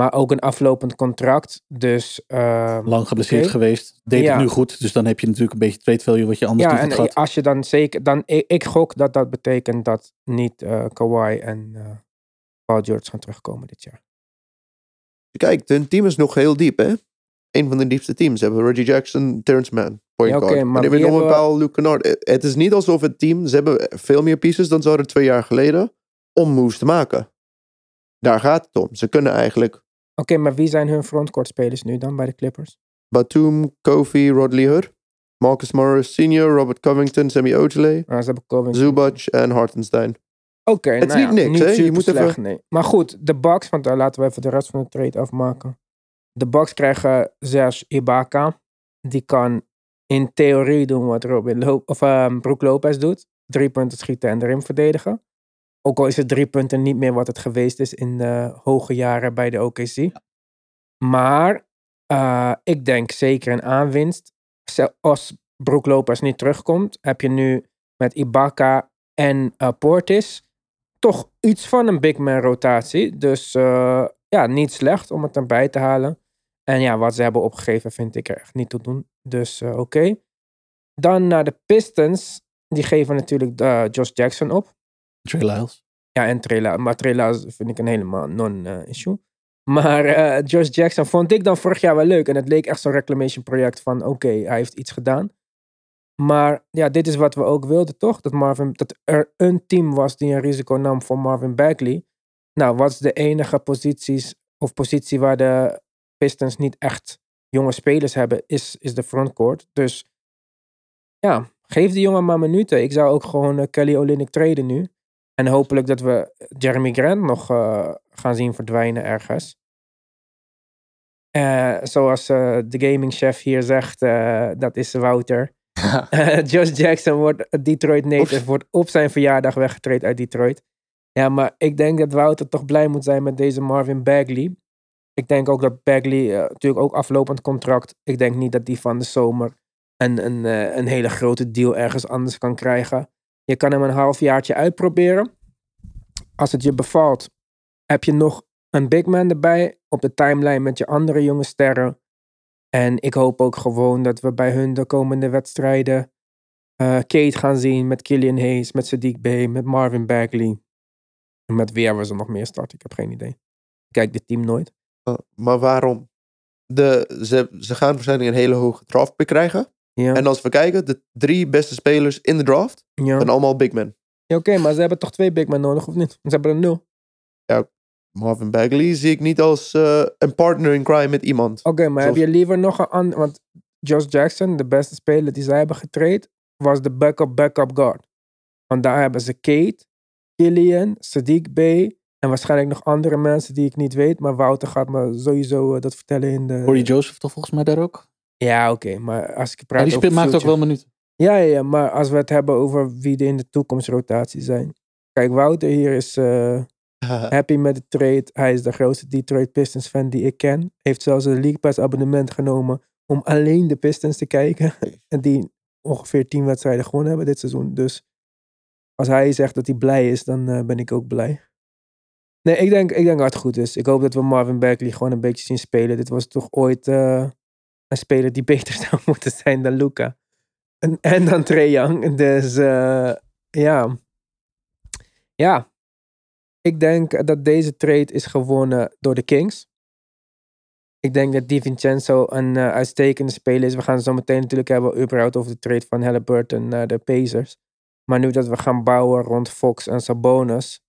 Maar ook een aflopend contract. Dus ehm, Lang geblesseerd geweest. Deed Ja. het nu goed. Dus dan heb je natuurlijk een beetje trade value wat je anders ja, niet en had gehad. als je dan zeker... Dan, ik, ik gok dat dat betekent dat niet eh Kawhi en eh Paul George gaan terugkomen dit jaar. Kijk, hun team is nog heel diep, hè? Een van de diepste teams. Ze hebben Reggie Jackson, Terrence Mann, point Ja, oké, guard. maar en hebben nog een paar Luke Kennard. Het- Het is niet alsof het team, ze hebben veel meer pieces dan ze hadden twee jaar geleden, om moves te maken. Daar gaat het om. Ze kunnen eigenlijk Oké, maar wie zijn hun frontcourt spelers nu dan bij de Clippers? Batum, Kofi, Rod Leher. Marcus Morris Senior, Robert Covington, Sammy hebben Covington. Zubac en Hartenstein. Oké, Het is nou niet ja, niks, hè? Je moet even- slecht, nee. Maar goed, de Bucks, want daar laten we even de rest van de trade afmaken. De Bucks krijgen Serge Ibaka. Die kan in theorie doen wat Robin Lo of, ehm, Brook Lopez doet. Drie punten schieten en erin verdedigen. Ook al is het drie punten niet meer wat het geweest is in de hoge jaren bij de OKC. Maar eh, ik denk zeker een aanwinst. Als Brook Lopez niet terugkomt, heb je nu met Ibaka en eh, Portis toch iets van een big man rotatie. Dus eh, ja, niet slecht om het erbij te halen. En ja, wat ze hebben opgegeven vind ik er echt niet toe doen. Dus oké. Dan naar de Pistons. Die geven natuurlijk Josh Jackson op. Trey Lyles. Ja, en Trela. Maar Trela vind ik een helemaal non-issue. Maar eh, Josh Jackson vond ik dan vorig jaar wel leuk. En het leek echt zo'n reclamation project van oké, hij heeft iets gedaan. Maar ja, dit is wat we ook wilden, toch? Dat, Marvin, dat er een team was die een risico nam voor Marvin Bagley. Nou, wat is de enige posities of positie waar de Pistons niet echt jonge spelers hebben, is, is de frontcourt. Dus ja, geef die jongen maar minuten. Ik zou ook gewoon eh, Kelly Olynyk traden nu. En hopelijk dat we Jeremy Grant nog eh, gaan zien verdwijnen ergens. Eh, zoals eh, de gaming chef hier zegt, dat is Wouter. Josh Jackson wordt Detroit native, wordt op zijn verjaardag weggetraind uit Detroit. Ja, maar ik denk dat Wouter toch blij moet zijn met deze Marvin Bagley. Ik denk ook dat Bagley, natuurlijk ook aflopend contract. Ik denk niet dat die van de zomer een, een, een hele grote deal ergens anders kan krijgen. Je kan hem een halfjaartje uitproberen. Als het je bevalt, heb je nog een big man erbij op de timeline met je andere jonge sterren. En ik hoop ook gewoon dat we bij hun de komende wedstrijden eh, Kate gaan zien met Killian Hayes, met Sadiq Bey, met Marvin Bagley. En met wie hebben ze nog meer starten? Ik heb geen idee. Kijk dit team nooit. Uh, maar waarom? De, ze, ze gaan waarschijnlijk een hele hoge draftpick krijgen. Ja, En als we kijken, de drie beste spelers in de draft ja. zijn allemaal big men. Ja, Oké, maar ze hebben toch twee big men nodig, of niet? Ze hebben er nul. Marvin Bagley zie ik niet als eh, een partner in crime met iemand. Oké, maar heb je liever nog een ander... Want Josh Jackson, de beste speler die zij hebben getraind, was de backup backup guard. Want daar hebben ze Kate, Killian, Sadiq Bey en waarschijnlijk nog andere mensen die ik niet weet. Maar Wouter gaat me sowieso eh, dat vertellen in de... Corey Joseph toch volgens mij daar ook? Ja, oké, maar als ik praat Ja, die speelt, maakt ook wel minuten. Ja, ja, ja, maar als we het hebben over wie er in de toekomstrotatie zijn. Kijk, Wouter hier is eh, happy met de trade. Hij is de grootste Detroit Pistons fan die ik ken. Heeft zelfs een League Pass abonnement genomen om alleen de Pistons te kijken. En die ongeveer 10 wedstrijden gewonnen hebben dit seizoen. Dus als hij zegt dat hij blij is, dan eh, ben ik ook blij. Nee, ik denk, ik denk dat het goed is. Ik hoop dat we Marvin Bagley gewoon een beetje zien spelen. Dit was toch ooit eh, een speler die beter zou moeten zijn dan Luca. En, en dan Trae Young. Dus eh, ja. Ja. Ik denk dat deze trade is gewonnen door de Kings. Ik denk dat DiVincenzo een eh, uitstekende speler is. We gaan zo meteen natuurlijk hebben überhaupt over de trade van Halliburton naar de Pacers. Maar nu dat we gaan bouwen rond Fox en Sabonis,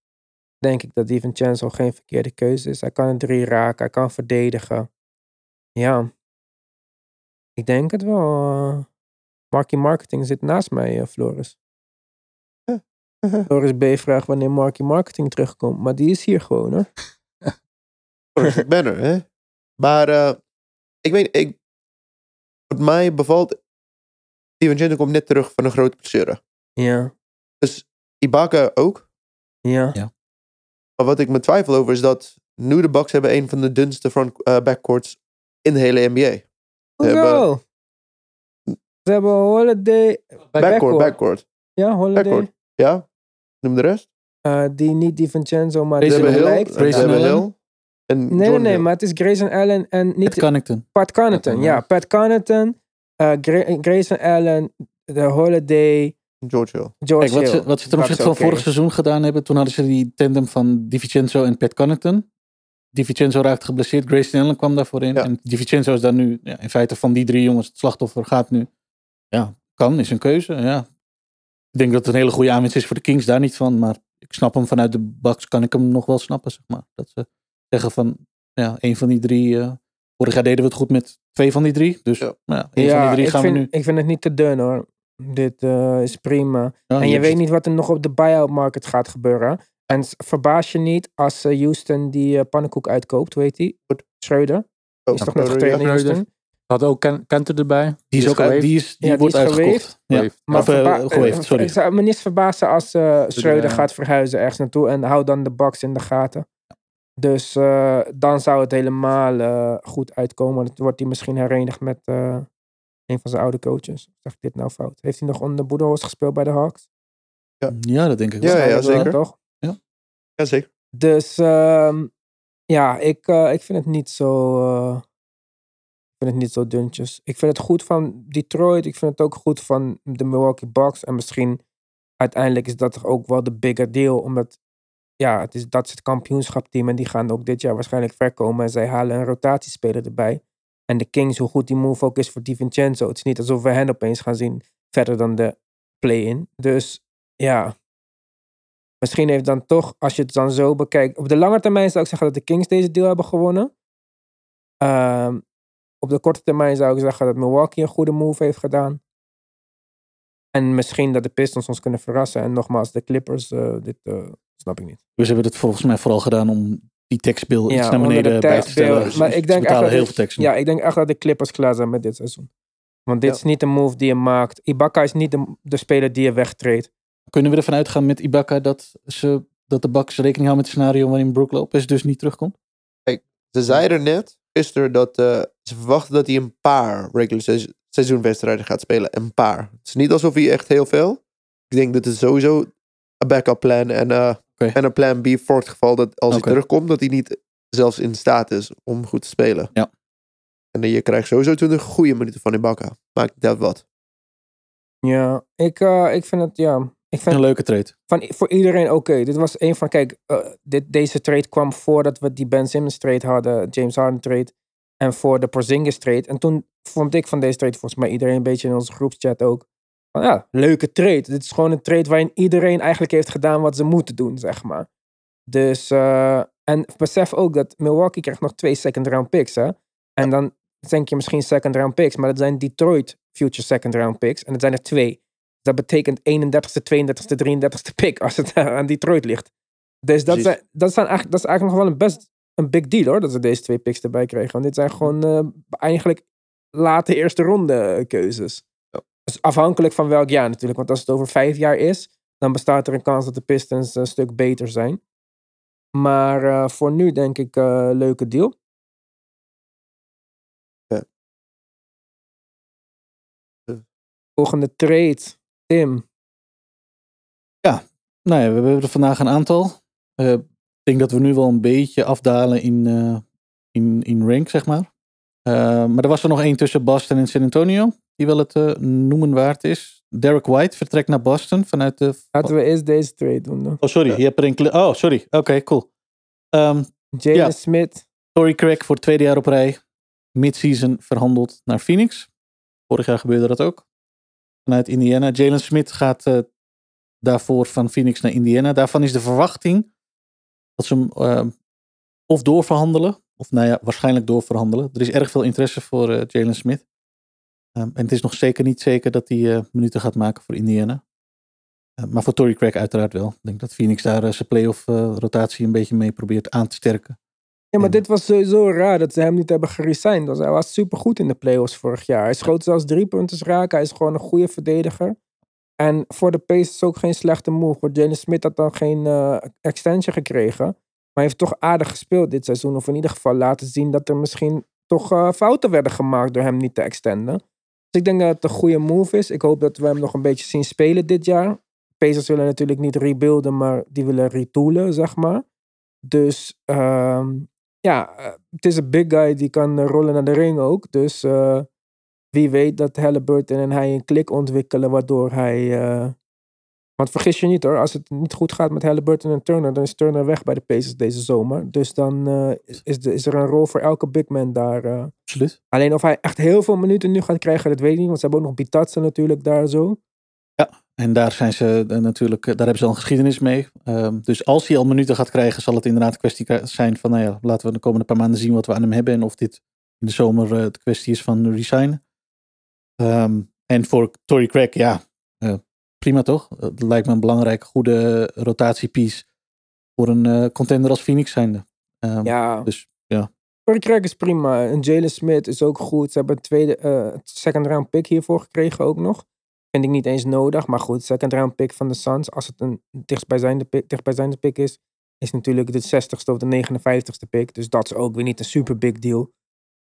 denk ik dat DiVincenzo geen verkeerde keuze is. Hij kan een drie raken, hij kan verdedigen. Ja. Ik denk het wel. eh. Marky Marketing zit naast mij, eh, Floris. Floris B. vraagt wanneer Marky Marketing terugkomt. Maar die is hier gewoon, hoor. Perfect banner, hè? Maar eh, ik weet, ik, wat mij bevalt, Steven komt net terug van een grote blessure. Ja, Dus Ibaka ook. ja. Maar wat ik me twijfel over is dat nu de Bucks hebben een van de dunste front eh, backcourts in de hele NBA. Hoezo? Ze hebben Holiday. Backcourt, Backcourt. backcourt. Ja, Holiday. Backcourt. Ja? Noem de rest. Eh, die niet DiVincenzo, maar Ze die Grayson hebben Hill. lijkt. Hill. Grayson hebben Allen. Hill. En Nee, nee, nee, Hill. maar het is Grayson Allen en niet. Pat Connaughton. Connaughton, Ja, ja. Pat Connaughton, eh, Gra- Grayson Allen, de Holiday, George Hill. George Kijk, wat Hill. ze, wat ze ten opzichte van vorig seizoen gedaan hebben, toen hadden ze die tandem van DiVincenzo en Pat Connaughton. DiVincenzo raakte geblesseerd, Grayson Allen kwam daarvoor in. Ja. En DiVincenzo is daar nu, ja, in feite van die drie jongens, het slachtoffer gaat nu. Ja, kan, is een keuze, ja. Ik denk dat het een hele goede aanwinst is voor de Kings, daar niet van. Maar ik snap hem vanuit de Bucks, kan ik hem nog wel snappen, zeg maar. Dat ze zeggen van, ja, een van die drie, eh, Vorig jaar deden we het goed met twee van die drie. Dus Ja. ja. één van Ja, die drie ik gaan vind, we nu. ik vind het niet te dun hoor. Dit eh, is prima. Ja, en je weet het. niet wat er nog op de buyout market gaat gebeuren. En verbaas je niet als eh, Houston die eh, pannenkoek uitkoopt, weet hij? Schreuder. Oh, Is toch net ja. getraind in. Houston? Had ook Ken- Kenter erbij. Die is ook uit, die, is, die Ja, die wordt is uitgekocht. geweest. Ja. Geweest. Maar Of, verba- geweest, eh, sorry. Het zou me niet verbazen als eh Schreuder ja. gaat verhuizen ergens naartoe en hou dan de Bucks in de gaten. Dus eh, dan zou het helemaal goed uitkomen. Dan wordt hij misschien herenigd met eh, een van zijn oude coaches. Zeg ik dit nou fout? Heeft hij nog onder de Boedenholz gespeeld bij de Hawks? Ja, dat denk ik wel. Ja, ja, zeker. Toch? Ja, zeker. Dus ehm, ja, ik, eh, ik vind het niet zo. eh, vind het niet zo duntjes. Ik vind het goed van Detroit. Ik vind het ook goed van de Milwaukee Bucks. En misschien uiteindelijk is dat toch ook wel de bigger deal. Omdat ja, het is, dat is het kampioenschapteam. En die gaan ook dit jaar waarschijnlijk ver komen. En zij halen een rotatiespeler erbij. En de Kings, hoe goed die move ook is voor DiVincenzo. Het is niet alsof we hen opeens gaan zien verder dan de play-in. Dus ja, misschien heeft dan toch, als je het dan zo bekijkt. Op de lange termijn zou ik zeggen dat de Kings deze deal hebben gewonnen. Ehm, op de korte termijn zou ik zeggen dat Milwaukee een goede move heeft gedaan. En misschien dat de Pistons ons kunnen verrassen. En nogmaals, de Clippers, eh, dit eh, snap ik niet. Dus hebben het volgens mij vooral gedaan om die taxbill iets naar beneden de bij te stellen. Dus Maar ze ik denk echt betalen dat heel de- veel. Ja, ik denk echt dat de Clippers klaar zijn met dit seizoen. Want dit Ja. is niet een move die je maakt. Ibaka is niet de, de speler die je wegtreedt. Kunnen we ervan uitgaan met Ibaka dat, ze, dat de Bucks rekening houden met het scenario waarin Brook Lopez dus niet terugkomt? Ze zeiden net gisteren dat eh, ze verwachten dat hij een paar regular seizoen- seizoenwedstrijden gaat spelen. Een paar. Het is niet alsof hij echt heel veel. Ik denk dat het sowieso een backup plan en, eh, en een plan B voor het geval dat als hij terugkomt, dat hij niet zelfs in staat is om goed te spelen. Ja. En je krijgt sowieso 20 goede minuten van Ibaka. Maakt uit wat. Ja, ik, eh, ik vind het, ja. Ik vind Een leuke trade. van, voor iedereen oké. Dit was een van, kijk, eh, dit, deze trade kwam voordat we die Ben Simmons trade hadden, James Harden trade, en voor de Porzingis trade. En toen vond ik van deze trade, volgens mij iedereen een beetje in onze groepschat ook, van ja, leuke trade. Dit is gewoon een trade waarin iedereen eigenlijk heeft gedaan wat ze moeten doen, zeg maar. Dus, eh, en besef ook dat Milwaukee krijgt nog twee second round picks, hè. En dan denk je misschien second round picks, maar dat zijn Detroit future second round picks. En dat zijn er twee. Dat betekent 31ste, 32ste, 33ste pick als het aan Detroit ligt. Dus dat, zijn, dat, zijn eigenlijk, dat is eigenlijk nog wel een best een big deal hoor, dat ze deze twee picks erbij kregen. Want dit zijn gewoon eh, eigenlijk late eerste ronde keuzes. Dus afhankelijk van welk jaar natuurlijk. Want als het over vijf jaar is, dan bestaat er een kans dat de Pistons een stuk beter zijn. Maar eh, voor nu denk ik eh leuke deal. Ja. Volgende trade, Tim. Nou ja, we hebben er vandaag een aantal. Eh, ik denk dat we nu wel een beetje afdalen in, eh, in, in rank, zeg maar. Eh, maar er was er nog één tussen Boston en San Antonio, die wel het eh, noemen waard is. Derek White vertrekt naar Boston vanuit de... Laten we eerst deze trade doen dan. Oh, sorry, Ja. je hebt er Oh, sorry. Oké, cool. Ehm Jalen Ja. Smith. Tory Craig voor het tweede jaar op rij. Midseason verhandeld naar Phoenix. Vorig jaar gebeurde dat ook. Vanuit Indiana. Jalen Smith gaat eh, daarvoor van Phoenix naar Indiana. Daarvan is de verwachting dat ze hem eh, of doorverhandelen. Of nou ja, waarschijnlijk doorverhandelen. Er is erg veel interesse voor eh, Jalen Smith. Ehm, en het is nog zeker niet zeker dat hij eh, minuten gaat maken voor Indiana. Eh, maar voor Tory Craig uiteraard wel. Ik denk dat Phoenix daar zijn playoff rotatie een beetje mee probeert aan te sterken. Ja, maar En- dit was sowieso raar dat ze hem niet hebben geresigned. Dus hij was supergoed in de playoffs vorig jaar. Hij schoot zelfs drie punten raken. Hij is gewoon een goede verdediger. En voor de Pacers ook geen slechte move. Want Jalen Smith had dan geen eh, extension gekregen. Maar hij heeft toch aardig gespeeld dit seizoen. Of in ieder geval laten zien dat er misschien toch eh, fouten werden gemaakt door hem niet te extenden. Dus ik denk dat het een goede move is. Ik hoop dat we hem nog een beetje zien spelen dit jaar. Pacers willen natuurlijk niet rebuilden, maar die willen retoolen, zeg maar. Dus ehm, ja, eh, het is een big guy die kan eh, rollen naar de ring ook. Dus eh, wie weet dat Halliburton en hij een klik ontwikkelen waardoor hij... want vergis je niet hoor, als het niet goed gaat met Halliburton en Turner, dan is Turner weg bij de Pacers deze zomer. Dus dan is, is, de- is er een rol voor elke big man daar. Absoluut. Alleen of hij echt heel veel minuten nu gaat krijgen, dat weet ik niet. Want ze hebben ook nog Bitatsen natuurlijk daar zo. En daar zijn ze eh, natuurlijk, eh, daar hebben ze al een geschiedenis mee. Ehm, dus als hij al minuten gaat krijgen, zal het inderdaad een kwestie zijn van, nou ja, laten we de komende paar maanden zien wat we aan hem hebben en of dit in de zomer uh, het kwestie is van resignen. Um, en voor Tory Craig, ja, uh, prima toch? Het lijkt me een belangrijke, goede rotatiepiece voor een uh, contender als Phoenix zijnde. Um, ja. Dus ja. Tory Craig is prima. En Jalen Smith is ook goed. Ze hebben een tweede, second round pick hiervoor gekregen ook nog. Vind ik niet eens nodig. Maar goed, second round pick van de Suns. Als het een dichtstbijzijnde pick, dichtstbijzijnde pick is, is natuurlijk de 60ste of de 59ste pick. Dus dat is ook weer niet een super big deal.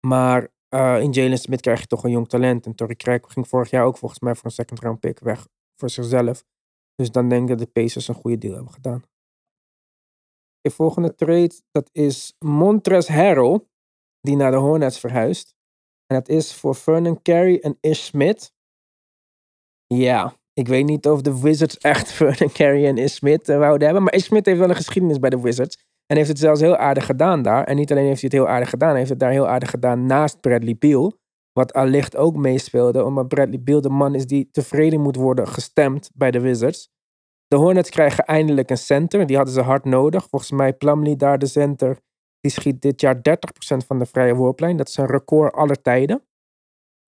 Maar uh, in Jalen Smith krijg je toch een jong talent. En Torrey Craig ging vorig jaar ook volgens mij voor een second round pick weg voor zichzelf. Dus dan denk ik dat de Pacers een goede deal hebben gedaan. De volgende trade, dat is Montres Harrell, die naar de Hornets verhuist. En dat is voor Vernon Carey en Ish Smith. Ja, ik weet niet of de Wizards echt Vernon Carey en Ish Smith uh, wouden hebben. Maar Ish Smith heeft wel een geschiedenis bij de Wizards. En heeft het zelfs heel aardig gedaan daar. En niet alleen heeft hij het heel aardig gedaan, hij heeft het daar heel aardig gedaan naast Bradley Beal. Wat allicht ook meespeelde, omdat Bradley Beal de man is die tevreden moet worden gestemd bij de Wizards. De Hornets krijgen eindelijk een center, die hadden ze hard nodig. Volgens mij Plumlee daar de center, die schiet dit jaar 30% van de vrije worplijn. Dat is een record aller tijden.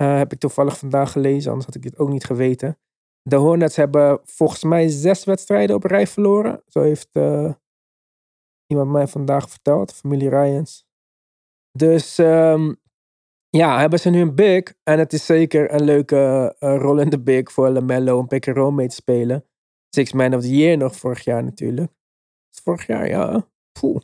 Uh, heb ik toevallig vandaag gelezen, anders had ik dit ook niet geweten. De Hornets hebben volgens mij zes wedstrijden op rij verloren. Zo heeft uh, iemand mij vandaag verteld, familie Ryans. Dus um, ja, hebben ze nu een big. En het is zeker een leuke uh, rol in de big voor LaMelo om pick mee te spelen. Six Man of the Year nog vorig jaar natuurlijk. Vorig jaar, ja. Poeh.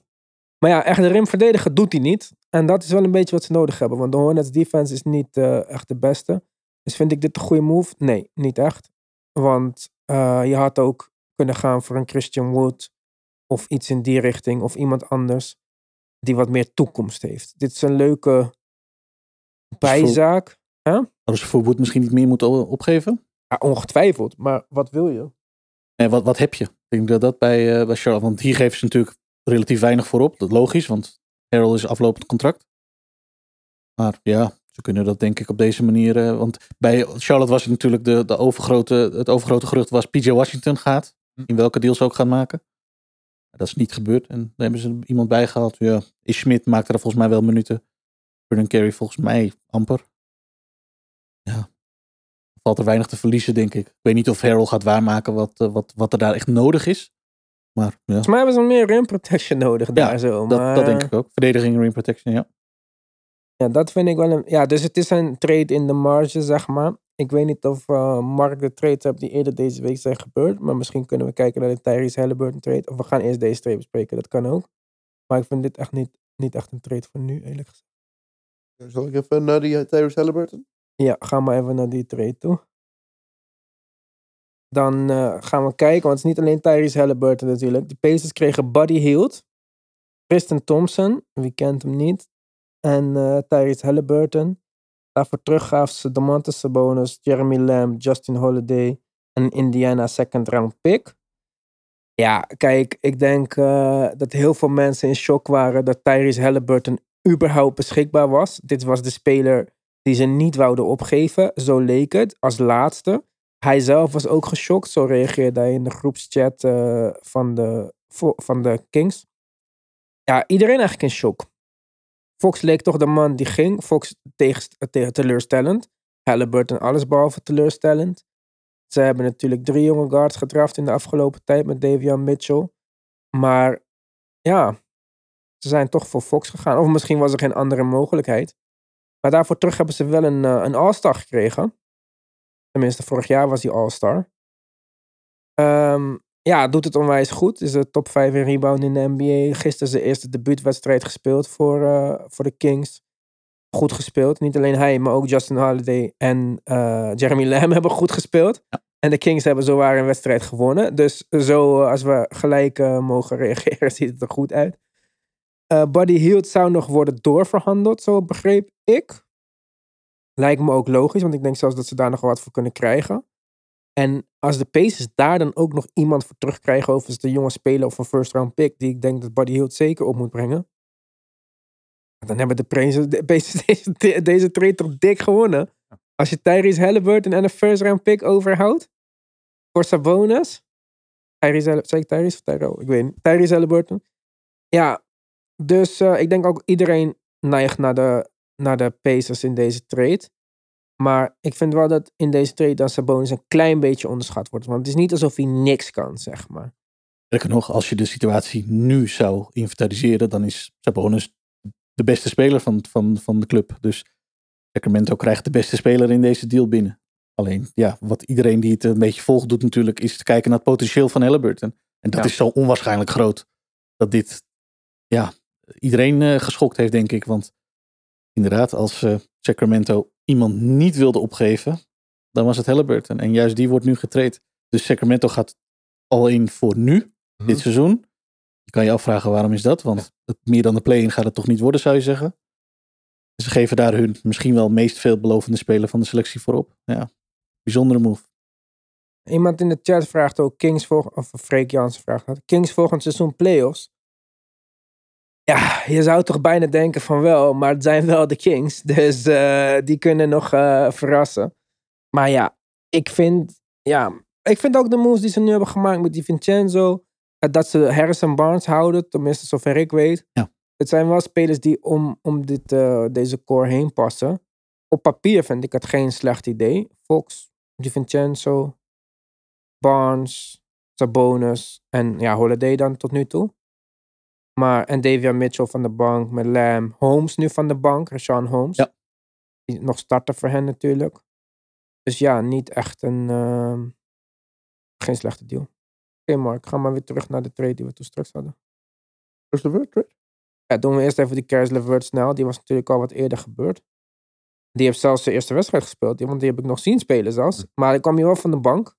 Maar ja, echt de rim verdedigen doet hij niet. En dat is wel een beetje wat ze nodig hebben. Want de Hornets defense is niet uh, echt de beste. Dus vind ik dit een goede move? Nee, niet echt. Want uh, je had ook kunnen gaan voor een Christian Wood. Of iets in die richting. Of iemand anders. Die wat meer toekomst heeft. Dit is een leuke bijzaak. Huh? Hadden ze voor Wood misschien niet meer moeten opgeven? Ja, ongetwijfeld. Maar wat wil je? En wat, wat heb je? Ik denk dat dat bij, uh, bij Charlotte... Want hier geven ze natuurlijk relatief weinig voor op. Dat is logisch, want Harold is aflopend contract. Maar ja, ze kunnen dat denk ik op deze manier. Uh, want bij Charlotte was het natuurlijk de, de overgrote, het overgrote gerucht was PJ Washington gaat. In welke deals ze ook gaan maken. Dat is niet gebeurd. En daar hebben ze iemand bijgehaald. Ja, Is Schmidt maakte er volgens mij wel minuten. Vernon Carey volgens mij amper. Ja. Valt er weinig te verliezen, denk ik. Ik weet niet of Harold gaat waarmaken wat, wat, wat er daar echt nodig is. Maar, ja. Volgens mij hebben ze meer rim protection nodig ja, daar zo. Dat, Maar, dat denk ik ook. Verdediging, rim protection, ja. Ja, dat vind ik wel een... Ja, dus het is een trade in de marge, zeg maar. Ik weet niet of uh, Mark de trades hebt die eerder deze week zijn gebeurd. Maar misschien kunnen we kijken naar de Tyrese Halliburton trade. Of we gaan eerst deze trade bespreken. Dat kan ook. Maar ik vind dit echt niet, niet echt een trade voor nu, eerlijk gezegd. Zal ik even naar die Tyrese Halliburton? Ja, ga maar even naar die trade toe. Dan uh, gaan we kijken, want het is niet alleen Tyrese Halliburton natuurlijk. De Pacers kregen Buddy Hield, Tristan Thompson, wie kent hem niet, en uh, Tyrese Halliburton. Daarvoor terug gaven ze Domantas Sabonis, Jeremy Lamb, Justin Holiday en Indiana second round pick. Ja, kijk, ik denk uh, dat heel veel mensen in shock waren dat Tyrese Halliburton überhaupt beschikbaar was. Dit was de speler die ze niet wouden opgeven, zo leek het, als laatste. Hij zelf was ook geschokt, zo reageerde hij in de groepschat uh, van, de, van de Kings. Ja, iedereen eigenlijk in shock. Fox leek toch de man die ging. Fox tegen, tegen teleurstellend. Halliburton alles behalve teleurstellend. Ze hebben natuurlijk drie jonge guards gedraft in de afgelopen tijd met Davion Mitchell. Maar ja, ze zijn toch voor Fox gegaan. Of misschien was er geen andere mogelijkheid. Maar daarvoor terug hebben ze wel een, een All-Star gekregen. Tenminste, vorig jaar was hij All-Star. Um, ja, doet het onwijs goed. Is de top 5 in rebound in de NBA. Gisteren zijn eerste debuutwedstrijd gespeeld voor, uh, voor de Kings. Goed gespeeld. Niet alleen hij, maar ook Justin Holiday en uh, Jeremy Lamb hebben goed gespeeld. Ja. En de Kings hebben zowaar een wedstrijd gewonnen. Dus zo, als we gelijk uh, mogen reageren, ziet het er goed uit. Buddy Hield zou nog worden doorverhandeld, zo begreep ik. Lijkt me ook logisch, want ik denk zelfs dat ze daar nog wat voor kunnen krijgen. En als de Pacers daar dan ook nog iemand voor terugkrijgen, of is het een jonge speler of een first round pick, die ik denk dat Buddy Hield zeker op moet brengen. Dan hebben de Pacers deze, deze trade toch dik gewonnen. Als je Tyrese Halliburton en een first round pick overhoudt. Voor Sabonis. Tyrese, zei ik Tyrese of? Ik weet niet. Tyrese Halliburton. Ja, dus uh, ik denk ook iedereen neigt naar de naar de Pacers in deze trade. Maar ik vind wel dat in deze trade dan Sabonis een klein beetje onderschat wordt. Want het is niet alsof hij niks kan, zeg maar. Sterker nog, als je de situatie nu zou inventariseren, dan is Sabonis de beste speler van, van, van de club. Dus Sacramento krijgt de beste speler in deze deal binnen. Alleen, ja, wat iedereen die het een beetje volgt doet natuurlijk, is te kijken naar het potentieel van Halliburton. En dat Ja. is zo onwaarschijnlijk groot. Dat dit, ja, iedereen eh, geschokt heeft, denk ik. Want inderdaad, als eh, Sacramento iemand niet wilde opgeven, dan was het Halliburton. En juist die wordt nu getraind. Dus Sacramento gaat al in voor nu, Mhm. dit seizoen. Je kan je afvragen waarom is dat, want het, meer dan de play-in gaat het toch niet worden, zou je zeggen. Ze geven daar hun misschien wel meest veelbelovende speler van de selectie voor op. Ja, bijzondere move. Iemand in de chat vraagt ook Kings volgend, of Freek Jansen vraagt dat. Kings volgend seizoen playoffs. Ja, je zou toch bijna denken van wel, maar het zijn wel de Kings. Dus eh, die kunnen nog eh, verrassen. Maar ja, ik vind, ja, ik vind ook de moves die ze nu hebben gemaakt met die Vincenzo. eh, dat ze Harrison Barnes houden, tenminste zover ik weet. Ja. Het zijn wel spelers die om, om dit, deze core heen passen. Op papier vind ik het geen slecht idee. Fox, Di Vincenzo, Barnes, Sabonis en ja, Holiday dan tot nu toe. Maar, en Davian Mitchell van de bank met Lamb. Holmes nu van de bank, Rashawn Holmes. Ja. Die nog starten voor hen natuurlijk. Dus ja, niet echt een... ehm, geen slechte deal. Oké Mark, ga maar weer terug naar de trade die we toen straks hadden. Of all, trade? Ja, doen we eerst even die Caris LeVert snel. Die was natuurlijk al wat eerder gebeurd. Die heeft zelfs zijn eerste wedstrijd gespeeld. die- Want die heb ik nog zien spelen zelfs. Maar hij kwam hier wel van de bank.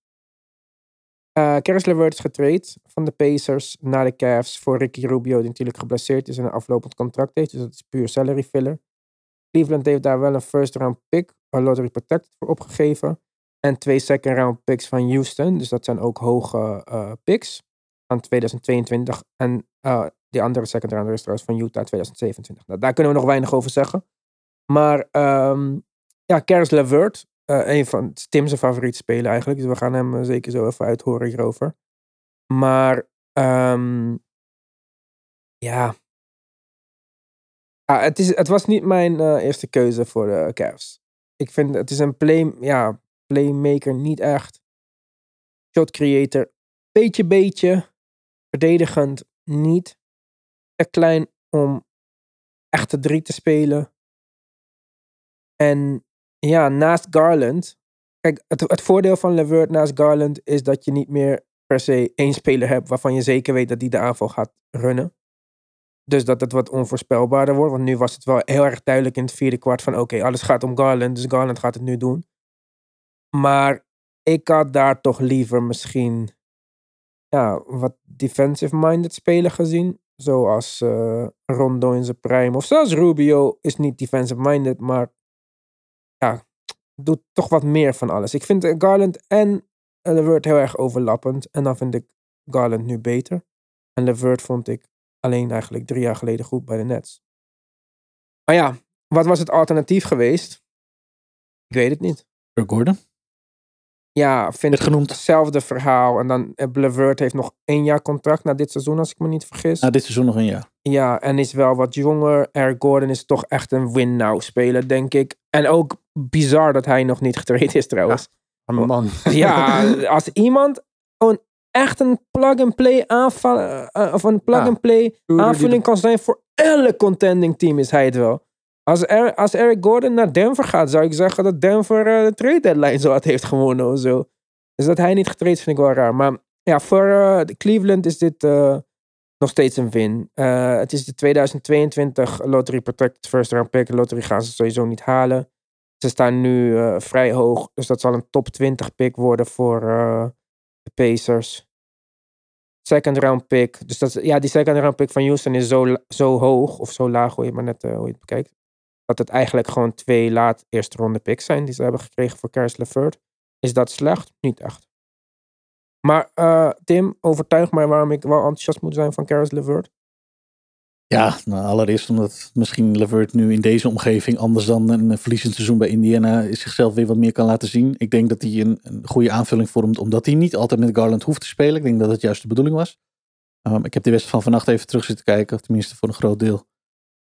Caris LeVert is getraind van de Pacers naar de Cavs voor Ricky Rubio, die natuurlijk geblesseerd is en een aflopend contract heeft. Dus dat is puur salary filler. Cleveland heeft daar wel een first round pick, een lottery protected voor opgegeven. En twee second round picks van Houston. Dus dat zijn ook hoge eh, picks. Van 2022. En eh, die andere second rounder is trouwens van Utah 2027. Nou, daar kunnen we nog weinig over zeggen. Maar ehm, ja, Caris LeVert, eh een van Tim's favoriete spelen eigenlijk. Dus we gaan hem eh, zeker zo even uithoren hierover. Maar ehm, ja. Ah, het, is, het was niet mijn eh, eerste keuze voor de Cavs. Ik vind het is een play, ja, playmaker niet echt. Shot creator, beetje beetje. Verdedigend niet. Te klein om echte drie te spelen. En ja, naast Garland. Kijk, het, het voordeel van Levert naast Garland is dat je niet meer per se één speler hebt waarvan je zeker weet dat die de aanval gaat runnen. Dus dat het wat onvoorspelbaarder wordt. Want nu was het wel heel erg duidelijk in het vierde kwart van oké, alles gaat om Garland, dus Garland gaat het nu doen. Maar ik had daar toch liever misschien ja, wat defensive-minded speler gezien. Zoals eh, Rondo in zijn prime. Of zelfs Rubio is niet defensive-minded, maar ja, doet toch wat meer van alles. Ik vind eh, Garland en Levert heel erg overlappend. En dan vind ik Garland nu beter. En Levert vond ik alleen eigenlijk drie jaar geleden goed bij de Nets. Maar ja, wat was het alternatief geweest? Ik weet het niet. Gordon. Ja, vind ik genoemd. hetzelfde verhaal. En dan eh, Levert heeft nog één jaar contract na dit seizoen, als ik me niet vergis. Na dit seizoen nog een jaar. Ja, en is wel wat jonger. Eric Gordon is toch echt een win-now speler, denk ik. En ook bizar dat hij nog niet getraind is trouwens. Arme man. Ja, als iemand een, echt een plug-and-play aanval, eh, of een plug-and-play aanvulling kan zijn voor elk contending team, is hij het wel. Als, Er- als Eric Gordon naar Denver gaat, zou ik zeggen dat Denver eh, de trade deadline zo had heeft gewonnen of zo. Dus dat hij niet getraind vind ik wel raar. Maar ja, voor eh, Cleveland is dit nog steeds een win. Eh, het is de 2022 Lottery Protected First Round Pick. Lottery gaan ze sowieso niet halen. Ze staan nu eh, vrij hoog, dus dat zal een top 20 pick worden voor eh, de Pacers. Second round pick. Dus dat, ja, die second round pick van Houston is zo, zo hoog, of zo laag, hoe je maar net hoe je het bekijkt. Dat het eigenlijk gewoon twee laat eerste ronde picks zijn die ze hebben gekregen voor Caris LeVert. Is dat slecht? Niet echt. Maar eh, Tim, overtuig mij waarom ik wel enthousiast moet zijn van Caris LeVert. Ja, nou, allereerst omdat misschien Levert nu in deze omgeving, anders dan een verliezend seizoen bij Indiana, zichzelf weer wat meer kan laten zien. Ik denk dat hij een, een goede aanvulling vormt, omdat hij niet altijd met Garland hoeft te spelen. Ik denk dat het juist de bedoeling was. Um, ik heb de wedstrijd van vannacht even terug zitten kijken, tenminste voor een groot deel.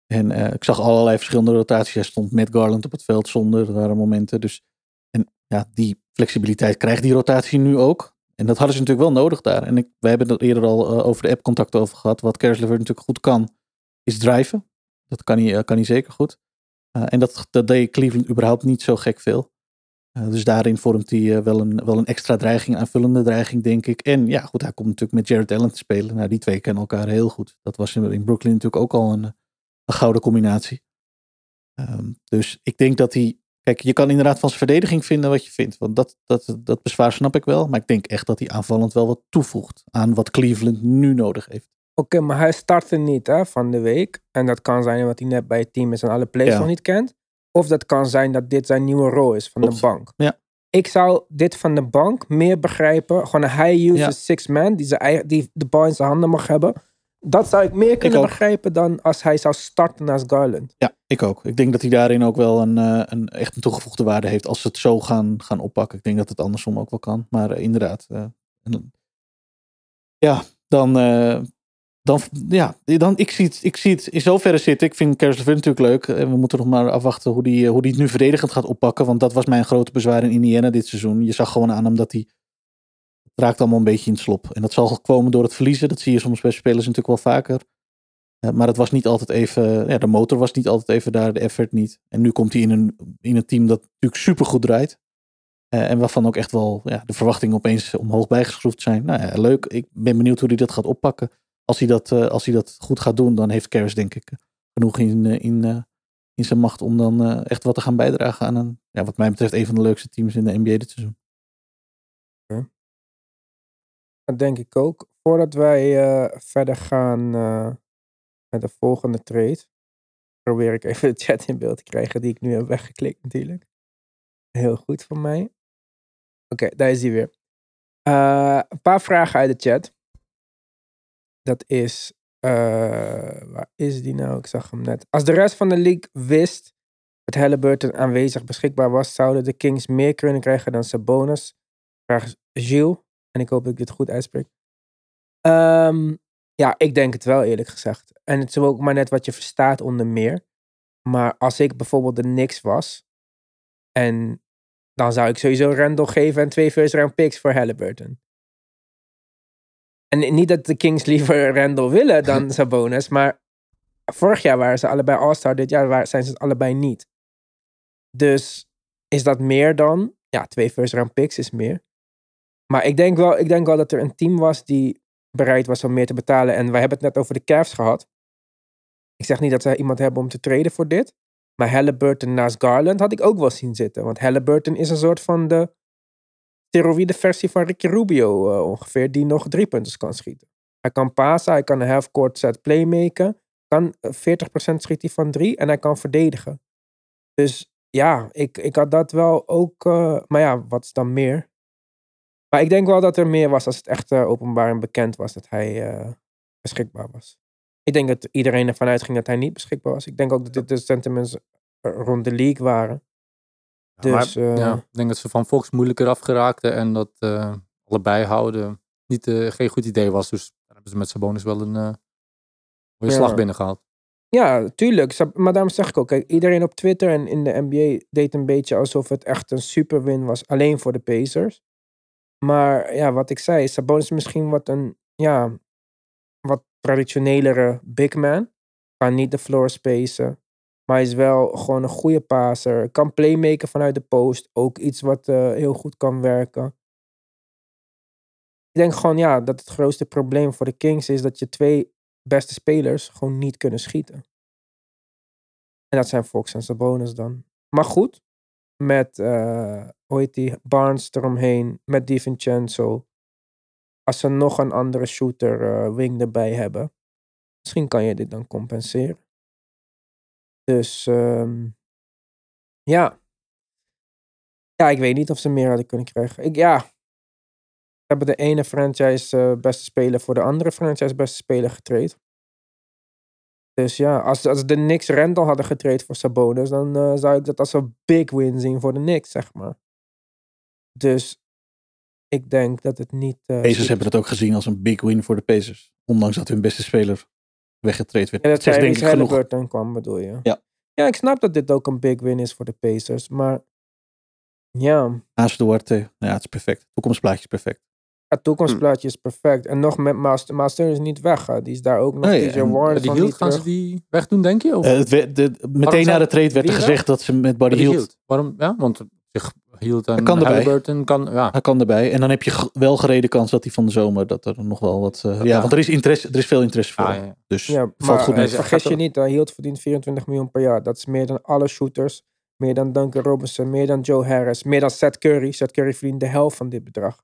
En eh, ik zag allerlei verschillende rotaties. Hij stond met Garland op het veld zonder. Er waren momenten. Dus en ja, die flexibiliteit krijgt die rotatie nu ook. En dat hadden ze natuurlijk wel nodig daar. En ik, we hebben het eerder al over de app contact over gehad. Wat Caris LeVert natuurlijk goed kan, is driven. Dat kan hij, kan hij zeker goed. en dat, dat deed Cleveland überhaupt niet zo gek veel. Dus daarin vormt hij wel, een, wel een extra dreiging, aanvullende dreiging, denk ik. En ja, goed, hij komt natuurlijk met Jared Allen te spelen. Nou, die twee kennen elkaar heel goed. Dat was in, Brooklyn natuurlijk ook al een, gouden combinatie. Um, dus ik denk dat hij. Kijk, je kan inderdaad van zijn verdediging vinden wat je vindt. Want dat, dat, dat bezwaar snap ik wel. Maar ik denk echt dat hij aanvallend wel wat toevoegt aan wat Cleveland nu nodig heeft. Oké, maar hij startte niet hè, van de week. En dat kan zijn omdat hij net bij het team is en alle plays Ja. nog niet kent. Of dat kan zijn dat dit zijn nieuwe rol is van de bank. Ja. Ik zou dit van de bank meer begrijpen. Gewoon een high usage Ja. six man die, zijn die de bal in zijn handen mag hebben. Dat zou ik meer kunnen begrijpen dan als hij zou starten naast Garland. Ja, ik ook. Ik denk dat hij daarin ook wel een, eh, een echt een toegevoegde waarde heeft als ze het zo gaan, gaan oppakken. Ik denk dat het andersom ook wel kan. Maar eh, inderdaad. eh, en ja, dan, dan, ja, dan ik, zie het, ik zie het in zoverre zitten. Ik vind LeVert natuurlijk leuk. En we moeten nog maar afwachten hoe die, hoe die het nu verdedigend gaat oppakken. Want dat was mijn grote bezwaar in Indiana dit seizoen. Je zag gewoon aan hem dat hij raakt allemaal een beetje in het slop. En dat zal komen door het verliezen. Dat zie je soms bij spelers natuurlijk wel vaker. Eh, maar het was niet altijd even, ja, de motor was niet altijd even daar, de effort niet. En nu komt hij in een, in een team dat natuurlijk super goed draait. Eh, en waarvan ook echt wel ja, de verwachtingen opeens omhoog bijgeschroefd zijn. Nou ja, leuk. Ik ben benieuwd hoe hij dat gaat oppakken. Als hij dat, eh, als hij dat goed gaat doen, dan heeft Caris denk ik genoeg in, in, in zijn macht om dan echt wat te gaan bijdragen aan een, ja, wat mij betreft, een van de leukste teams in de NBA dit seizoen. Dat denk ik ook. Voordat wij eh, verder gaan eh, met de volgende trade, probeer ik even de chat in beeld te krijgen die ik nu heb weggeklikt natuurlijk. Heel goed van mij. Oké, daar is die weer. Eh, een paar vragen uit de chat. Dat is, waar is die nou? Ik zag hem net. Als de rest van de league wist dat Halliburton aanwezig beschikbaar was, zouden de Kings meer kunnen krijgen dan Sabonis. Vraag Gilles. En ik hoop dat ik dit goed uitspreek. Ehm, ja, ik denk het wel eerlijk gezegd. En het is ook maar net wat je verstaat onder meer. Maar als ik bijvoorbeeld de Knicks was. En dan zou ik sowieso Randall geven en twee first round picks voor Halliburton. En niet dat de Kings liever Randall willen dan Sabonis. Maar vorig jaar waren ze allebei All-Star. Dit jaar zijn ze het allebei niet. Dus is dat meer dan? Ja, twee first round picks is meer. Maar ik denk, wel, ik denk wel dat er een team was die bereid was om meer te betalen. En wij hebben het net over de Cavs gehad. Ik zeg niet dat ze iemand hebben om te treden voor dit. Maar Halliburton naast Garland had ik ook wel zien zitten. Want Halliburton is een soort van de steroïde versie van Ricky Rubio eh, ongeveer. Die nog drie punten kan schieten. Hij kan pasen, hij kan een half-court set playmaken. Kan eh, 40% schiet hij van drie en hij kan verdedigen. Dus ja, ik, ik had dat wel ook. eh, maar ja, wat is dan meer? Maar ik denk wel dat er meer was als het echt eh, openbaar en bekend was dat hij eh, beschikbaar was. Ik denk dat iedereen ervan uitging dat hij niet beschikbaar was. Ik denk ook dat dit de sentiments eh, rond de league waren. Ja, Dus eh, Ja, ik denk dat ze van Fox moeilijker afgeraakten en dat allebei houden niet, geen goed idee was. Dus daar hebben ze met Sabonis wel een mooie Ja. slag binnengehaald. Ja, tuurlijk. Maar daarom zeg ik ook, kijk, iedereen op Twitter en in de NBA deed een beetje alsof het echt een superwin was, alleen voor de Pacers. Maar ja, wat ik zei, Sabonis is misschien wat een, ja, wat traditionelere big man. Kan niet de floor spacen. Maar hij is wel gewoon een goede passer. Kan playmaken vanuit de post. Ook iets wat eh, heel goed kan werken. Ik denk gewoon, ja, dat het grootste probleem voor de Kings is dat je twee beste spelers gewoon niet kunnen schieten. En dat zijn Fox en Sabonis dan. Maar goed, met, heet die, Barnes eromheen, met DiVincenzo. Als ze nog een andere shooter eh, wing erbij hebben, misschien kan je dit dan compenseren. Dus, ehm, ja. Ja, ik weet niet of ze meer hadden kunnen krijgen. Ik, ja, we hebben de ene franchise eh, beste speler voor de andere franchise beste speler getraind. Dus ja, als, als de Knicks Randall hadden getraind voor Sabonis, dan eh, zou ik dat als een big win zien voor de Knicks, zeg maar. Dus ik denk dat het niet... eh, Pacers hebben het ook gezien als een big win voor de Pacers. Ondanks dat hun beste speler weggetraind werd. En dat zegt denk Tyrese ik genoeg. Halliburton kwam, bedoel je? Ja. Ja, ik snap dat dit ook een big win is voor de Pacers. Maar ja, Naast Duarte, nou ja, het is perfect. Toekomstplaatje is perfect. Het toekomstplaatje is perfect. En nog met Master, Master is niet weg. hè. Die is daar ook nog. Nee, DJ en- Warren die Hield, niet gaan ze die wegdoen, denk je? Of Eh, het werd- de, meteen na de trade werd er gezegd dat ze met Buddy Hield... Waarom? Ja, want zich Hield en Hij kan erbij. Halliburton kan... Ja, Hij kan erbij. En dan heb je wel gereden kans dat hij van de zomer dat er nog wel wat. eh, ja, Ja. want er is interesse, er is veel interesse voor. Ah, ja. Dus Ja, valt maar goed mee. vergis je niet, uh, Hield verdient 24 miljoen per jaar. Dat is meer dan alle shooters. Meer dan Duncan Robinson, meer dan Joe Harris, meer dan Seth Curry. Seth Curry verdient de helft van dit bedrag.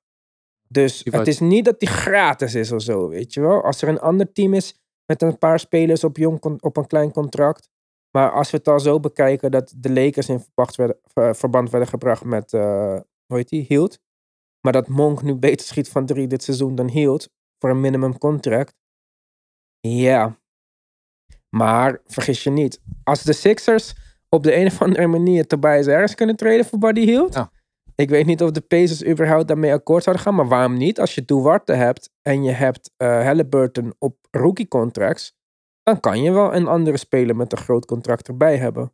Dus Die het is niet dat die gratis is of zo, weet je wel. Als er een ander team is met een paar spelers op, jong, op een klein contract. Maar als we het al zo bekijken dat de Lakers in werden, ver- verband werden gebracht met, eh hoe heet die, Hield. Maar dat Monk nu beter schiet van drie dit seizoen dan Hield. Voor een minimum contract. Ja. Maar vergis je niet. Als de Sixers op de een of andere manier Tobias Harris kunnen treden voor Buddy Hield. Ja. Ik weet niet of de Pacers überhaupt daarmee akkoord zouden gaan. Maar waarom niet? Als je Duarte hebt en je hebt eh Halliburton op rookie contracts. Dan kan je wel een andere speler met een groot contract erbij hebben.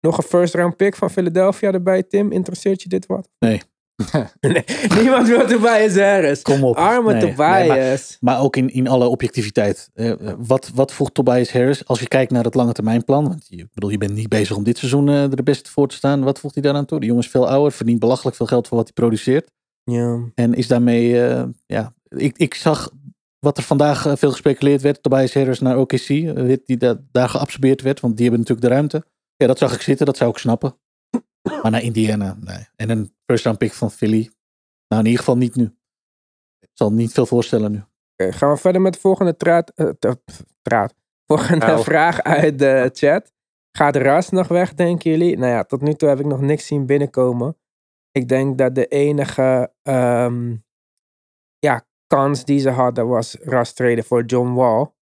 Nog een first round pick van Philadelphia erbij, Tim. Interesseert je dit wat? Nee. nee. Niemand wil Tobias Harris. Kom op. Arme Nee, nee, Tobias. maar, maar ook in, in alle objectiviteit. Eh, wat, wat voegt Tobias Harris als je kijkt naar het lange termijn plan? Want je, ik bedoel, je bent niet bezig om dit seizoen eh, er de beste voor te staan. Wat voegt hij daaraan toe? De jongen is veel ouder, verdient belachelijk veel geld voor wat hij produceert. ja. En is daarmee, eh, ja, ik, ik zag wat er vandaag veel gespeculeerd werd. Tobias Harris naar OKC, die da- daar geabsorbeerd werd. Want die hebben natuurlijk de ruimte. Ja, dat zag ik zitten, dat zou ik snappen. Maar naar Indiana, nee. En een first round pick van Philly. Nou, in ieder geval niet nu. Ik zal niet veel voorstellen nu. Oké, gaan we verder met de volgende traat, eh, tra- traat. Volgende Nou. vraag uit de chat. Gaat Ras nog weg, denken jullie? Nou ja, tot nu toe heb ik nog niks zien binnenkomen. Ik denk dat de enige ehm, ja, kans die ze hadden was Ras treden voor John Wall.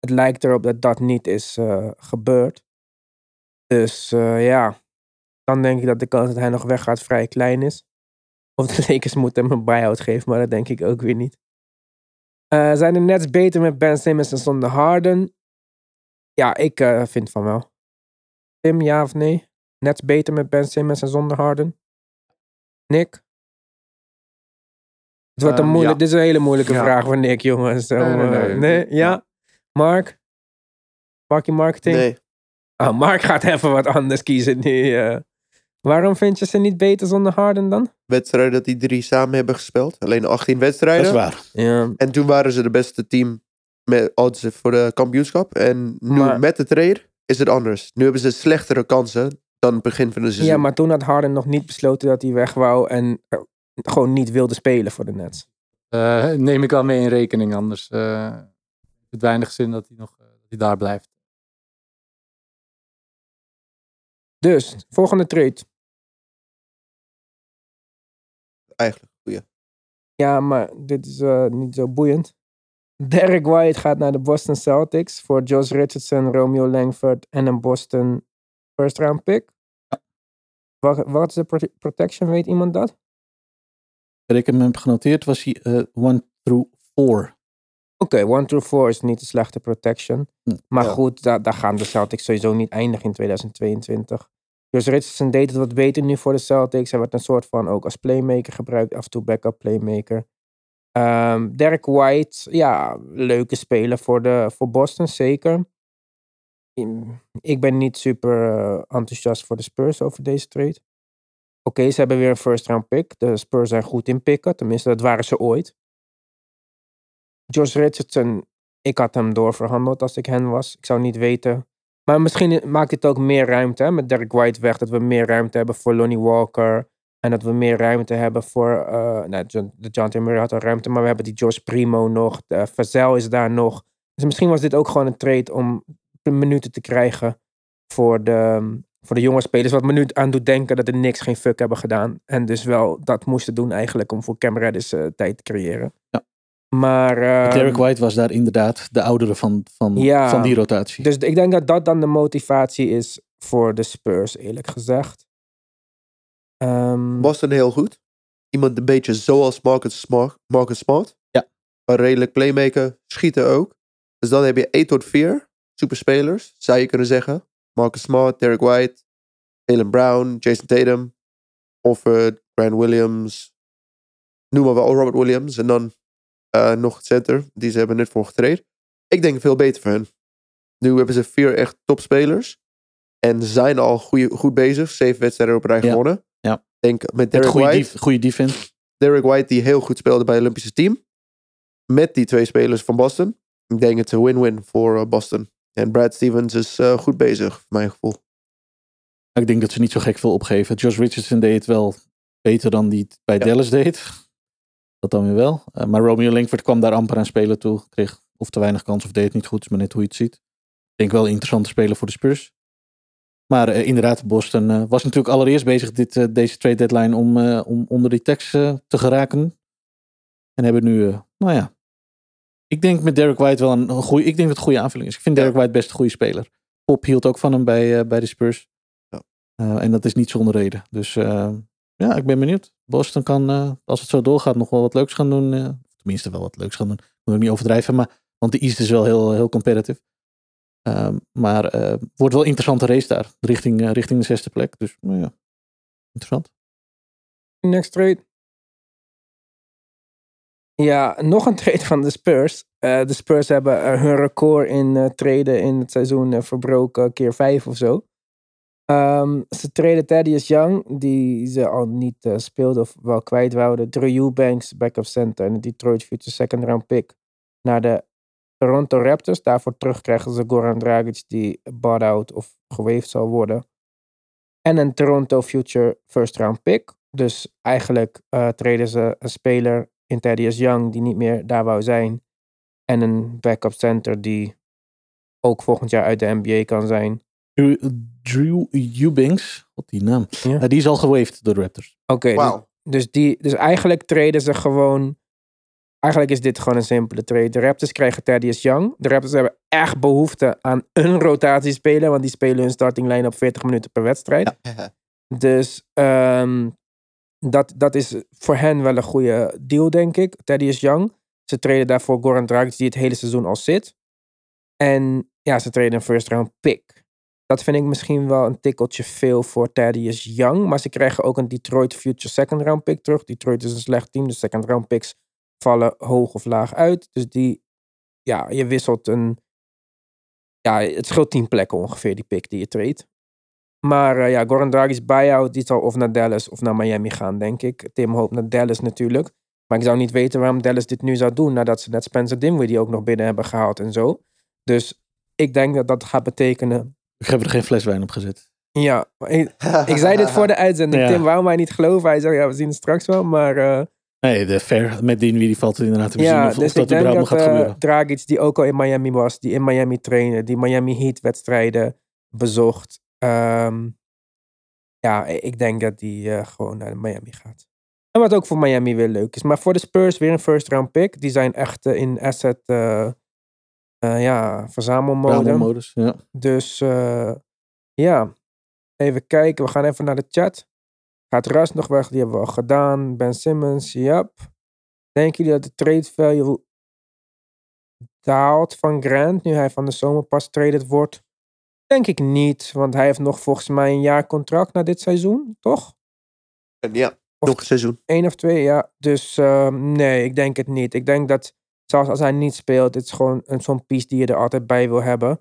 Het lijkt erop dat dat niet is eh, gebeurd. Dus eh, ja, dan denk ik dat de kans dat hij nog weggaat vrij klein is. Of de Lakers moeten hem een buy-out geven, maar dat denk ik ook weer niet. Eh, zijn de Nets beter met Ben Simmons en zonder Harden? Ja, ik eh, vind van wel. Tim, ja of nee? Nets beter met Ben Simmons en zonder Harden? Nick? Het wordt een Ehm, moeilijk, ja. Dit is een hele moeilijke Ja. vraag voor Nick, jongens. Nee, nee, eh, nee. Ja? Ja. Mark? Markie Marketing? Nee. Oh, Mark gaat even wat anders kiezen nu. Waarom vind je ze niet beter zonder Harden dan? Wedstrijden dat die drie samen hebben gespeeld. Alleen 18 Dat wedstrijden. is waar. Ja, En toen waren ze de beste team met odds voor de kampioenschap. En nu Maar- met de trade is het anders. Nu hebben ze slechtere kansen dan het begin van de seizoen. ja, maar toen had Harden nog niet besloten dat hij weg wou en eh, gewoon niet wilde spelen voor de Nets. Eh, neem ik wel mee in rekening, anders eh heeft het weinig zin dat hij nog dat hij daar blijft. Dus, volgende trade. Eigenlijk. Goeie. Ja, maar dit is eh, niet zo boeiend. Derek White gaat naar de Boston Celtics voor Josh Richardson, Romeo Langford en een Boston first round pick. Wat, wat is de pro- protection? Weet iemand dat? Wat ik hem heb genoteerd was hij eh, one through four. Oké, one through four is niet de slechte protection. Hm, Maar ja. goed, daar, daar gaan de Celtics sowieso niet eindigen in 2022. Dus Richardson deed het wat beter nu voor de Celtics. Hij werd een soort van ook als playmaker gebruikt, af en toe backup playmaker. Ehm Derek White, ja, leuke speler voor, de, voor Boston, zeker. In- Ik ben niet super eh, enthousiast voor de Spurs over deze trade. Oké, ze hebben weer een first round pick. De Spurs zijn goed in pikken, tenminste, dat waren ze ooit. Josh Richardson, ik had hem doorverhandeld als ik hen was. Ik zou niet weten. Maar misschien maakt het ook meer ruimte hè, met Derek White weg. Dat we meer ruimte hebben voor Lonnie Walker. En dat we meer ruimte hebben voor. eh nou, John, de John. Murray had al ruimte, maar we hebben die Josh Primo nog. De Vazel is daar nog. Dus misschien was dit ook gewoon een trade om minuten te krijgen voor de, voor de jonge spelers. Wat me nu aan doet denken dat de Knicks geen fuck hebben gedaan. En dus wel dat moesten doen eigenlijk om voor Cam Reddish eh, tijd te creëren. Ja. Maar. ehm, Derek White was daar inderdaad de oudere van, van, Ja. van die rotatie. Dus ik denk dat dat dan de motivatie is voor de Spurs, eerlijk gezegd. Ehm, Boston heel goed. Iemand een beetje zoals Marcus Smart. Marcus Smart. Ja. Een redelijk playmaker. Schieten ook. Dus dan heb je 1 tot 4 superspelers, zou je kunnen zeggen. Marcus Smart, Derek White, Jalen Brown, Jason Tatum, Offord, Grant Williams, noem maar wel Robert Williams. En dan eh, nog het center, die ze hebben net voor getraind. Ik denk veel beter voor hen. Nu hebben ze vier echt topspelers. En zijn al goeie, goed bezig. Zeven wedstrijden op rij Ja. gewonnen. Ja. Denk met Derek goede, White. goede defense. Derek White die heel goed speelde bij het Olympische team. Met die twee spelers van Boston. Ik denk het een win-win voor eh, Boston. En Brad Stevens is eh, goed bezig, voor mijn gevoel. Ik denk dat ze niet zo gek veel opgeven. Josh Richardson deed het wel beter dan die bij Ja. Dallas deed. Dat dan weer wel. Eh, maar Romeo Langford kwam daar amper aan spelen toe. Kreeg of te weinig kans of deed het niet goed. Is maar net hoe je het ziet. Ik denk wel een interessante speler voor de Spurs. Maar eh, inderdaad, Boston eh, was natuurlijk allereerst bezig dit, deze trade deadline om, om onder die eh, te geraken. En hebben nu, nou ja. Ik denk met Derek White wel een, een goede. Ik denk dat het goede aanvulling is. Ik vind. Derek White best een goede speler. Pop hield ook van hem bij, bij de Spurs. Ja. En dat is niet zonder reden. Dus ja, ik ben benieuwd. Boston kan, eh, als het zo doorgaat, nog wel wat leuks gaan doen. eh, tenminste, wel wat leuks gaan doen. Moet ik niet overdrijven. Maar, want de East is wel heel, heel competitive. Ehm, maar eh, wordt wel een interessante race daar. Richting, richting de zesde plek. Dus nou ja, interessant. Next trade. Ja, nog een trade van de Spurs. De Spurs hebben hun record in traden in het seizoen verbroken, keer vijf of zo. Ehm, ze treden Thaddeus Young, die ze al niet eh, speelde of wel kwijt wouden. Drew Eubanks, backup center en de Detroit Future second round pick naar de Toronto Raptors. Daarvoor terug krijgen ze Goran Dragic, die bought out of geweefd zal worden. En een Toronto Future first round pick. Dus eigenlijk eh treden ze een speler in Thaddeus Young die niet meer daar wou zijn. En een backup center die ook volgend jaar uit de NBA kan zijn. Drew, Drew Eubanks, wat die naam. Ja. Eh, die is al gewaved door de Raptors. Oké, dus- Wauw. dus, die, dus eigenlijk treden ze gewoon... Eigenlijk is dit gewoon een simpele trade. De Raptors krijgen Thaddeus Young. De Raptors hebben echt behoefte aan een rotatiespeler. Want die spelen hun starting line op 40 minuten per wedstrijd. Dus ehm, dat, dat is voor hen wel een goede deal, denk ik. Thaddeus Young. Ze treden daarvoor Goran Dragic, die het hele seizoen al zit. En ja, ze treden een first round pick. Dat vind ik misschien wel een tikkeltje veel voor Thaddeus Young. Maar ze krijgen ook een Detroit Future second round pick terug. Detroit is een slecht team, dus second round picks vallen hoog of laag uit. Dus die, ja, je wisselt een... Ja, het scheelt 10 plekken ongeveer, die pick die je treedt. Maar eh, ja, Goran Dragic's buyout, die zal of naar Dallas of naar Miami gaan, denk ik. Tim hoopt naar Dallas natuurlijk. Maar ik zou niet weten waarom Dallas dit nu zou doen, nadat ze net Spencer Dinwiddie ook nog binnen hebben gehaald en zo. Dus ik denk dat dat gaat betekenen... Ik heb er geen fles wijn op gezet. Ja, ik, ik zei dit voor de uitzending. Ja. Tim wou mij niet geloven. Hij zei, ja, we zien het straks wel. Maar eh, Nee, de fair met Dinwiddie valt het inderdaad te bezien ja, of, of dus dat ik denk überhaupt dat nog gaat eh, gebeuren. Dragic, die ook al in Miami was, die in Miami trainde, die Miami Heat wedstrijden bezocht. ehm, ja, ik denk dat die eh, gewoon naar Miami gaat. En wat ook voor Miami weer leuk is. Maar voor de Spurs weer een first round pick. Die zijn echt in asset eh, ja, verzamelmode. modus. Ja. Dus eh, ja, even kijken. We gaan even naar de chat. Gaat Russ nog weg? Die hebben we al gedaan. Ben Simmons, yep. Denken jullie dat de trade value daalt van Grant nu hij van de zomer pas traded wordt? Denk ik niet, want hij heeft nog volgens mij een jaar contract na dit seizoen, toch? Ja, Of- nog een seizoen. Eén of twee, ja. Dus ehm, nee, ik denk het niet. Ik denk dat zelfs als hij niet speelt, het is gewoon zo'n piece die je er altijd bij wil hebben.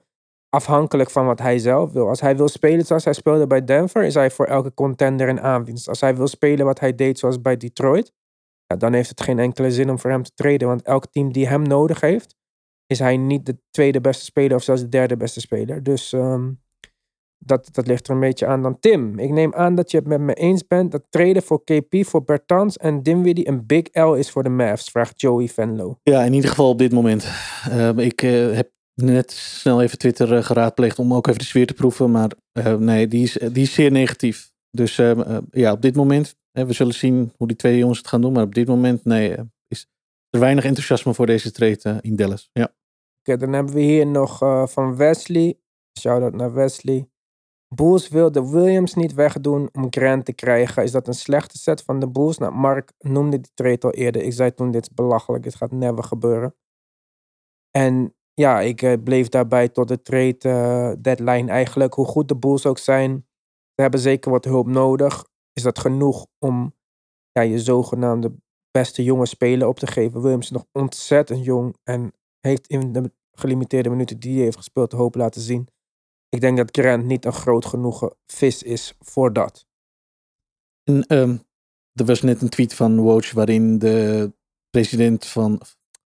Afhankelijk van wat hij zelf wil. Als hij wil spelen zoals hij speelde bij Denver, is hij voor elke contender een aanwinst. Als hij wil spelen wat hij deed zoals bij Detroit, ja, dan heeft het geen enkele zin om voor hem te treden. Want elk team die hem nodig heeft, is hij niet de tweede beste speler of zelfs de derde beste speler. Dus ehm, dat, dat ligt er een beetje aan dan. Tim, ik neem aan dat je het met me eens bent dat traden voor KP, voor Bertans en Dinwiddie een big L is voor de Mavs, vraagt Joey Venlo. Ja, in ieder geval op dit moment. Eh, ik eh, heb net snel even Twitter eh, geraadpleegd om ook even de sfeer te proeven. Maar eh, nee, die is, die is zeer negatief. Dus eh, eh, ja, op dit moment, eh, we zullen zien hoe die twee jongens het gaan doen. Maar op dit moment, nee, eh, is er weinig enthousiasme voor deze trade eh, in Dallas. Ja. Oké, dan hebben we hier nog eh, van Wesley. Shout-out naar Wesley. Bulls wil de Williams niet wegdoen om Grant te krijgen. Is dat een slechte set van de Bulls? Nou, Mark noemde die trade al eerder. Ik zei toen, dit is belachelijk. Dit gaat never gebeuren. En ja, ik eh, bleef daarbij tot de trade eh, deadline eigenlijk. Hoe goed de Bulls ook zijn, ze hebben zeker wat hulp nodig. Is dat genoeg om ja, je zogenaamde beste jonge speler op te geven? Williams is nog ontzettend jong en heeft in de gelimiteerde minuten die hij heeft gespeeld hoop laten zien. Ik denk dat Grant niet een groot genoegen vis is voor dat. En, ehm, er was net een tweet van Woj waarin de president van,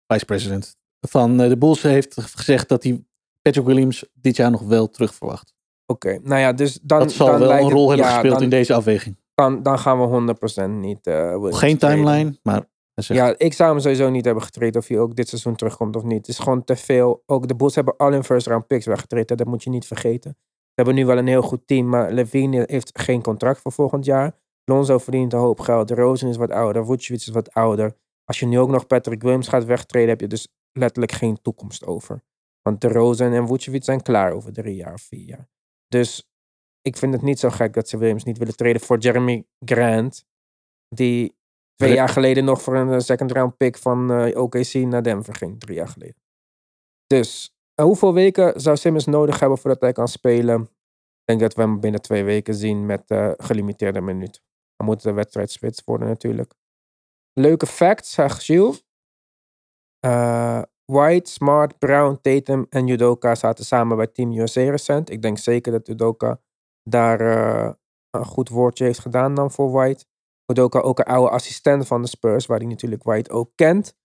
vice-president van eh, de Bulls heeft gezegd dat hij Patrick Williams dit jaar nog wel terug verwacht. Oké, nou ja, dus dan. Dat zal dan wel een rol hebben ja, gespeeld dan, in deze afweging. Dan, dan gaan we 100% niet. Williams Geen timeline, maar Ja, ik zou hem sowieso niet hebben getraind of hij ook dit seizoen terugkomt of niet. Het is gewoon te veel. Ook de Bulls hebben al hun first round picks weggetraind. hè, Dat moet je niet vergeten. Ze hebben nu wel een heel goed team, maar Levine heeft geen contract voor volgend jaar. Lonzo verdient een hoop geld. De Rosen is wat ouder. Vucevic is wat ouder. Als je nu ook nog Patrick Williams gaat wegtreden, heb je dus letterlijk geen toekomst over. Want de Rosen en Vucevic zijn klaar over drie jaar of vier jaar. Dus ik vind het niet zo gek dat ze Williams niet willen treden voor Jeremy Grant. Die twee jaar geleden nog voor een eh, second round pick van eh, OKC naar Denver ging. Drie jaar geleden. Dus eh, hoeveel weken zou Simmons nodig hebben voordat hij kan spelen? Ik denk dat we hem binnen twee weken zien met eh, gelimiteerde minuut. Dan moet de wedstrijd spits worden natuurlijk. Leuke facts, zegt Gilles. White, Smart, Brown, Tatum en Judoka zaten samen bij Team USA recent. Ik denk zeker dat Judoka daar een goed woordje heeft gedaan dan voor White. Judoka ook een oude assistent van de Spurs, waar hij natuurlijk White ook kent.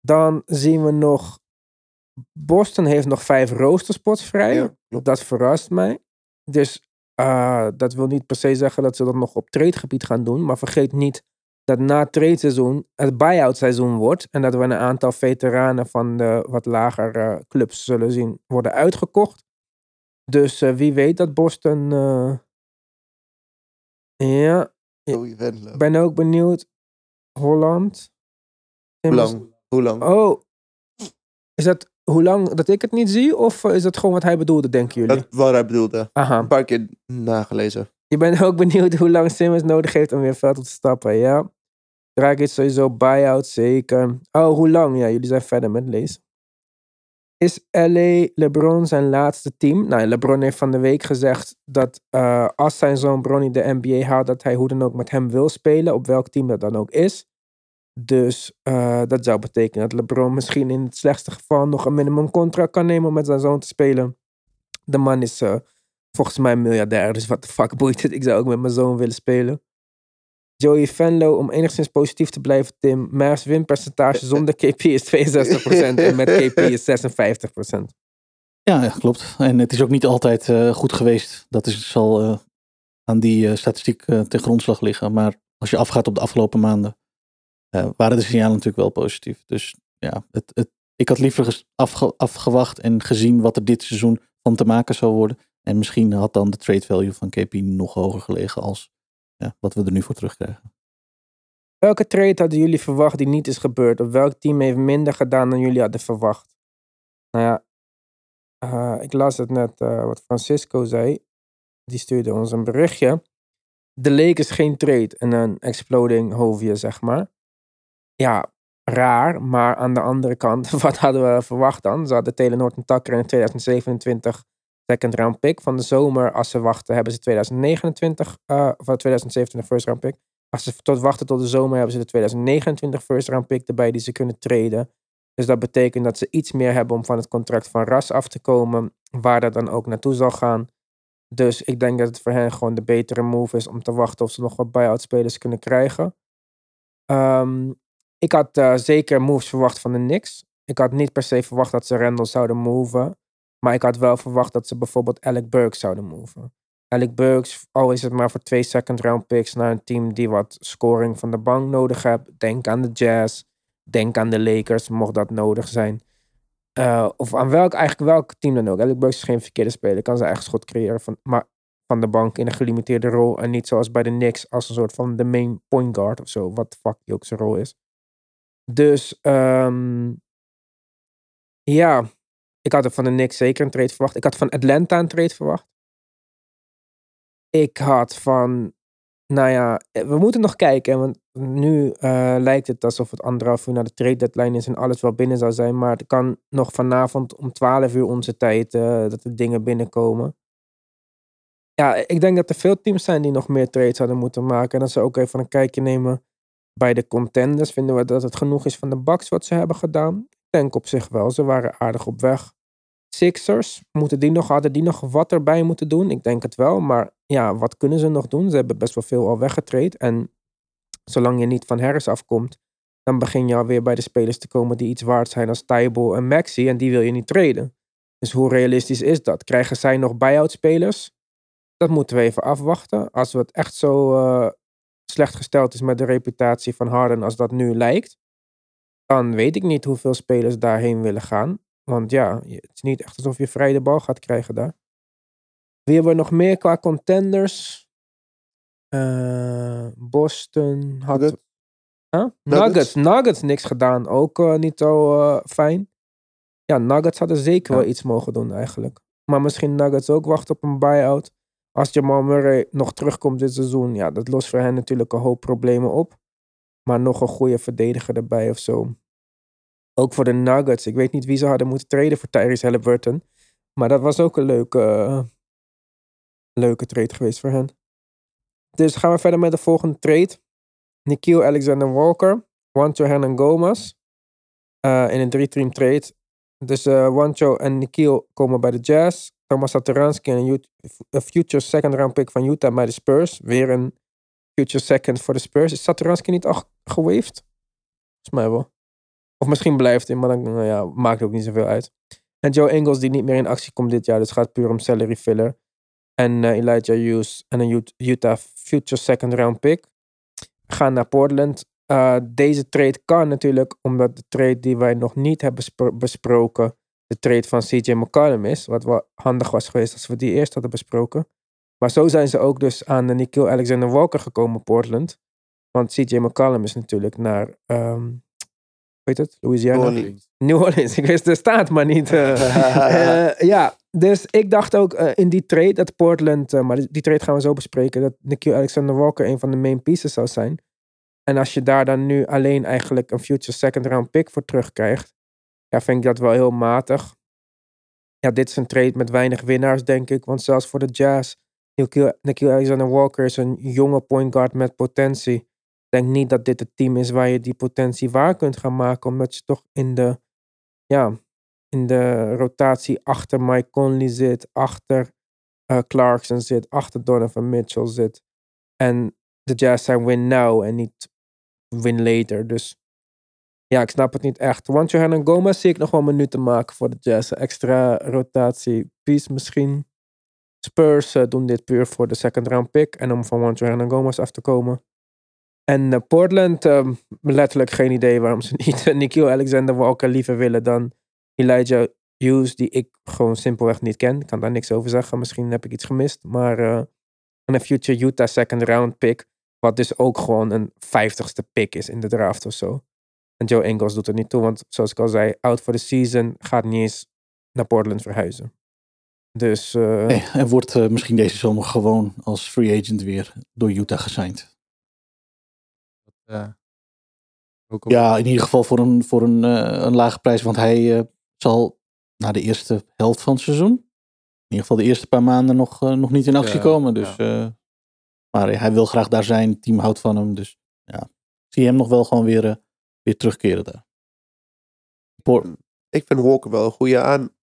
Dan zien we nog... Boston heeft nog vijf roosterspots vrij. Ja. Dat verrast mij. Dus eh, dat wil niet per se zeggen dat ze dat nog op tradegebied gaan doen. Maar vergeet niet dat na het tradeseizoen het buyout seizoen wordt. En dat we een aantal veteranen van de wat lagere clubs zullen zien worden uitgekocht. Dus eh, wie weet dat Boston... eh, ja, Joey Venlo. ik ben ook benieuwd. Holland. Hoe lang? Hoe lang? Oh, is dat hoe lang dat ik het niet zie? Of eh, is dat gewoon wat hij bedoelde, denken jullie? Dat wat hij bedoelde. Aha. Een paar keer nagelezen. Je bent ook benieuwd hoe lang Simmons nodig heeft om weer veld op te stappen, ja? Draak is sowieso buyout, zeker. Oh, hoe lang? Ja, jullie zijn verder met lezen. Is LA LeBron zijn laatste team? Nou, LeBron heeft van de week gezegd dat eh, als zijn zoon Bronny de NBA haalt, dat hij hoe dan ook met hem wil spelen, op welk team dat dan ook is. Dus eh, dat zou betekenen dat LeBron misschien in het slechtste geval nog een minimumcontract kan nemen om met zijn zoon te spelen. De man is eh, volgens mij een miljardair, dus wat de fuck boeit het? Ik zou ook met mijn zoon willen spelen. Joey Venlo, om enigszins positief te blijven, Tim. Mavs winpercentage zonder KP is 62% en met KP is 56%. Ja, klopt. En het is ook niet altijd eh, goed geweest. Dat is, zal eh, aan die eh, statistiek eh, ten grondslag liggen. Maar als je afgaat op de afgelopen maanden, eh, waren de signalen natuurlijk wel positief. Dus ja, het, het, ik had liever afge- afgewacht en gezien wat er dit seizoen van te maken zou worden. En misschien had dan de trade value van KP nog hoger gelegen als wat we er nu voor terugkrijgen. Welke trade hadden jullie verwacht die niet is gebeurd? Of welk team heeft minder gedaan dan jullie hadden verwacht? Nou ja, eh, ik las het net eh, wat Francisco zei. Die stuurde ons een berichtje. De Lakers geen trade en een exploding hoofdje, zeg maar. Ja, raar. Maar aan de andere kant, wat hadden we verwacht dan? Ze hadden Taylor Norton Tucker in 2027 second round pick. Van de zomer, als ze wachten, hebben ze 2029, eh of 2027 first round pick. Als ze tot wachten tot de zomer hebben ze de 2029 first round pick erbij die ze kunnen traden. Dus dat betekent dat ze iets meer hebben om van het contract van Ras af te komen, waar dat dan ook naartoe zal gaan. Dus ik denk dat het voor hen gewoon de betere move is om te wachten of ze nog wat buyout spelers kunnen krijgen. Ehm, ik had eh, zeker moves verwacht van de Knicks. Ik had niet per se verwacht dat ze Randall zouden moven. Maar ik had wel verwacht dat ze bijvoorbeeld Alec Burks zouden moven. Alec Burks, al is het maar voor twee second round picks naar een team die wat scoring van de bank nodig heeft. Denk aan de Jazz. Denk aan de Lakers, mocht dat nodig zijn. Eh, of aan welk, eigenlijk welk team dan ook. Alec Burks is geen verkeerde speler. Kan zijn eigen schot creëren van, maar van de bank in een gelimiteerde rol. En niet zoals bij de Knicks als een soort van de main point guard of zo. Wat fuck die ook zijn rol is. Dus ehm, ja, ik had er van de Knicks zeker een trade verwacht. Ik had van Atlanta een trade verwacht. Ik had van nou ja, eh, we moeten nog kijken. Want nu eh, lijkt het alsof het anderhalf uur naar de trade deadline is en alles wel binnen zou zijn. Maar het kan nog vanavond om 12 uur onze tijd eh, dat de dingen binnenkomen. Ja, ik denk dat er veel teams zijn die nog meer trades zouden moeten maken. En dat ze ook even een kijkje nemen bij de contenders. Vinden we dat het genoeg is van de Bucks wat ze hebben gedaan? Denk op zich wel. Ze waren aardig op weg. Sixers, moeten die nog, hadden die nog wat erbij moeten doen? Ik denk het wel. Maar ja, wat kunnen ze nog doen? Ze hebben best wel veel al weggetraind. En zolang je niet van Harris afkomt, dan begin je alweer bij de spelers te komen die iets waard zijn als Tybal en Maxi. En die wil je niet traden. Dus hoe realistisch is dat? Krijgen zij nog buyout spelers? Dat moeten we even afwachten. Als het echt zo uh, slecht gesteld is met de reputatie van Harden als dat nu lijkt, dan weet ik niet hoeveel spelers daarheen willen gaan. Want ja, het is niet echt alsof je vrij de bal gaat krijgen daar. Wie hebben we nog meer qua contenders? Uh, Boston had. Nuggets. Huh? Nuggets. Nuggets. Nuggets niks gedaan. Ook uh, niet zo uh, fijn. Ja, Nuggets hadden zeker Ja. wel iets mogen doen eigenlijk. Maar misschien Nuggets ook wachten op een buyout. Als Jamal Murray nog terugkomt dit seizoen, ja, dat lost voor hen natuurlijk een hoop problemen op. Maar nog een goede verdediger erbij of zo. Ook voor de Nuggets. Ik weet niet wie ze hadden moeten treden voor Tyrese Halliburton. Maar dat was ook een leuke, eh, leuke trade geweest voor hen. Dus gaan we verder met de volgende trade. Nikhil Alexander Walker. Juancho Hernan Gomez. eh, in een drie-team trade. Dus eh Juancho en Nikhil komen bij de Jazz. Thomas Satoransky en een, Ut- een future second round pick van Utah bij de Spurs. Weer een future second voor de Spurs. Is Satoransky niet al ge- gewaved? Volgens mij wel. Of misschien blijft hij, maar dan nou ja, maakt ook niet zoveel uit. En Joe Ingles die niet meer in actie komt dit jaar. Dus gaat puur om salary filler. En eh, Elijah Hughes en een Ut- Utah future second round pick. Gaan naar Portland. Eh, deze trade kan natuurlijk, omdat de trade die wij nog niet hebben bespro- besproken, de trade van CJ McCollum is. Wat handig was geweest als we die eerst hadden besproken. Maar zo zijn ze ook dus aan de Nikhil Alexander Walker gekomen, Portland. Want CJ McCollum is natuurlijk naar, ehm weet het, Louisiana? New Orleans. New Orleans. Ik wist de staat, maar niet. eh, eh, ja, dus ik dacht ook eh, in die trade dat Portland, maar die, die trade gaan we zo bespreken, dat Nikhil Alexander Walker een van de main pieces zou zijn. En als je daar dan nu alleen eigenlijk een future second round pick voor terugkrijgt, ja, vind ik dat wel heel matig. Ja, dit is een trade met weinig winnaars, denk ik. Want zelfs voor de Jazz, Nikhil, Nikhil Alexander Walker is een jonge point guard met potentie. Denk niet dat dit het team is waar je die potentie waar kunt gaan maken, omdat je toch in de, ja, in de rotatie achter Mike Conley zit, achter eh, Clarkson zit, achter Donovan Mitchell zit. En de Jazz zijn win now en niet win later. Dus ja, ik snap het niet echt. Want Johanna Gomez zie ik nog wel minuten maken voor de Jazz. Extra rotatie piece misschien. Spurs eh, doen dit puur voor de second round pick en om van Juan Johanna Gomez af te komen. En eh, Portland, eh, letterlijk geen idee waarom ze niet uh, Nikhil Alexander Walker liever willen dan Elijah Hughes, die ik gewoon simpelweg niet ken. Ik kan daar niks over zeggen. Misschien heb ik iets gemist. Maar eh, en een future Utah second round pick. Wat dus ook gewoon een vijftigste pick is in de draft of zo. En Joe Ingles doet er niet toe. Want zoals ik al zei, out for the season. Gaat niet eens naar Portland verhuizen. Dus eh, Nee, en wordt eh, misschien deze zomer gewoon als free agent weer door Utah gesigned. Eh, ook op- Ja, in ieder geval voor een, voor een, eh, een lage prijs. Want hij eh, zal na de eerste helft van het seizoen, in ieder geval de eerste paar maanden, nog, nog niet in actie Ja, komen. Dus, eh, maar hij wil graag daar zijn. Het team houdt van hem. Dus ja, ik zie hem nog wel gewoon weer, weer terugkeren daar. Por- Ik vind Walker wel een goede aan.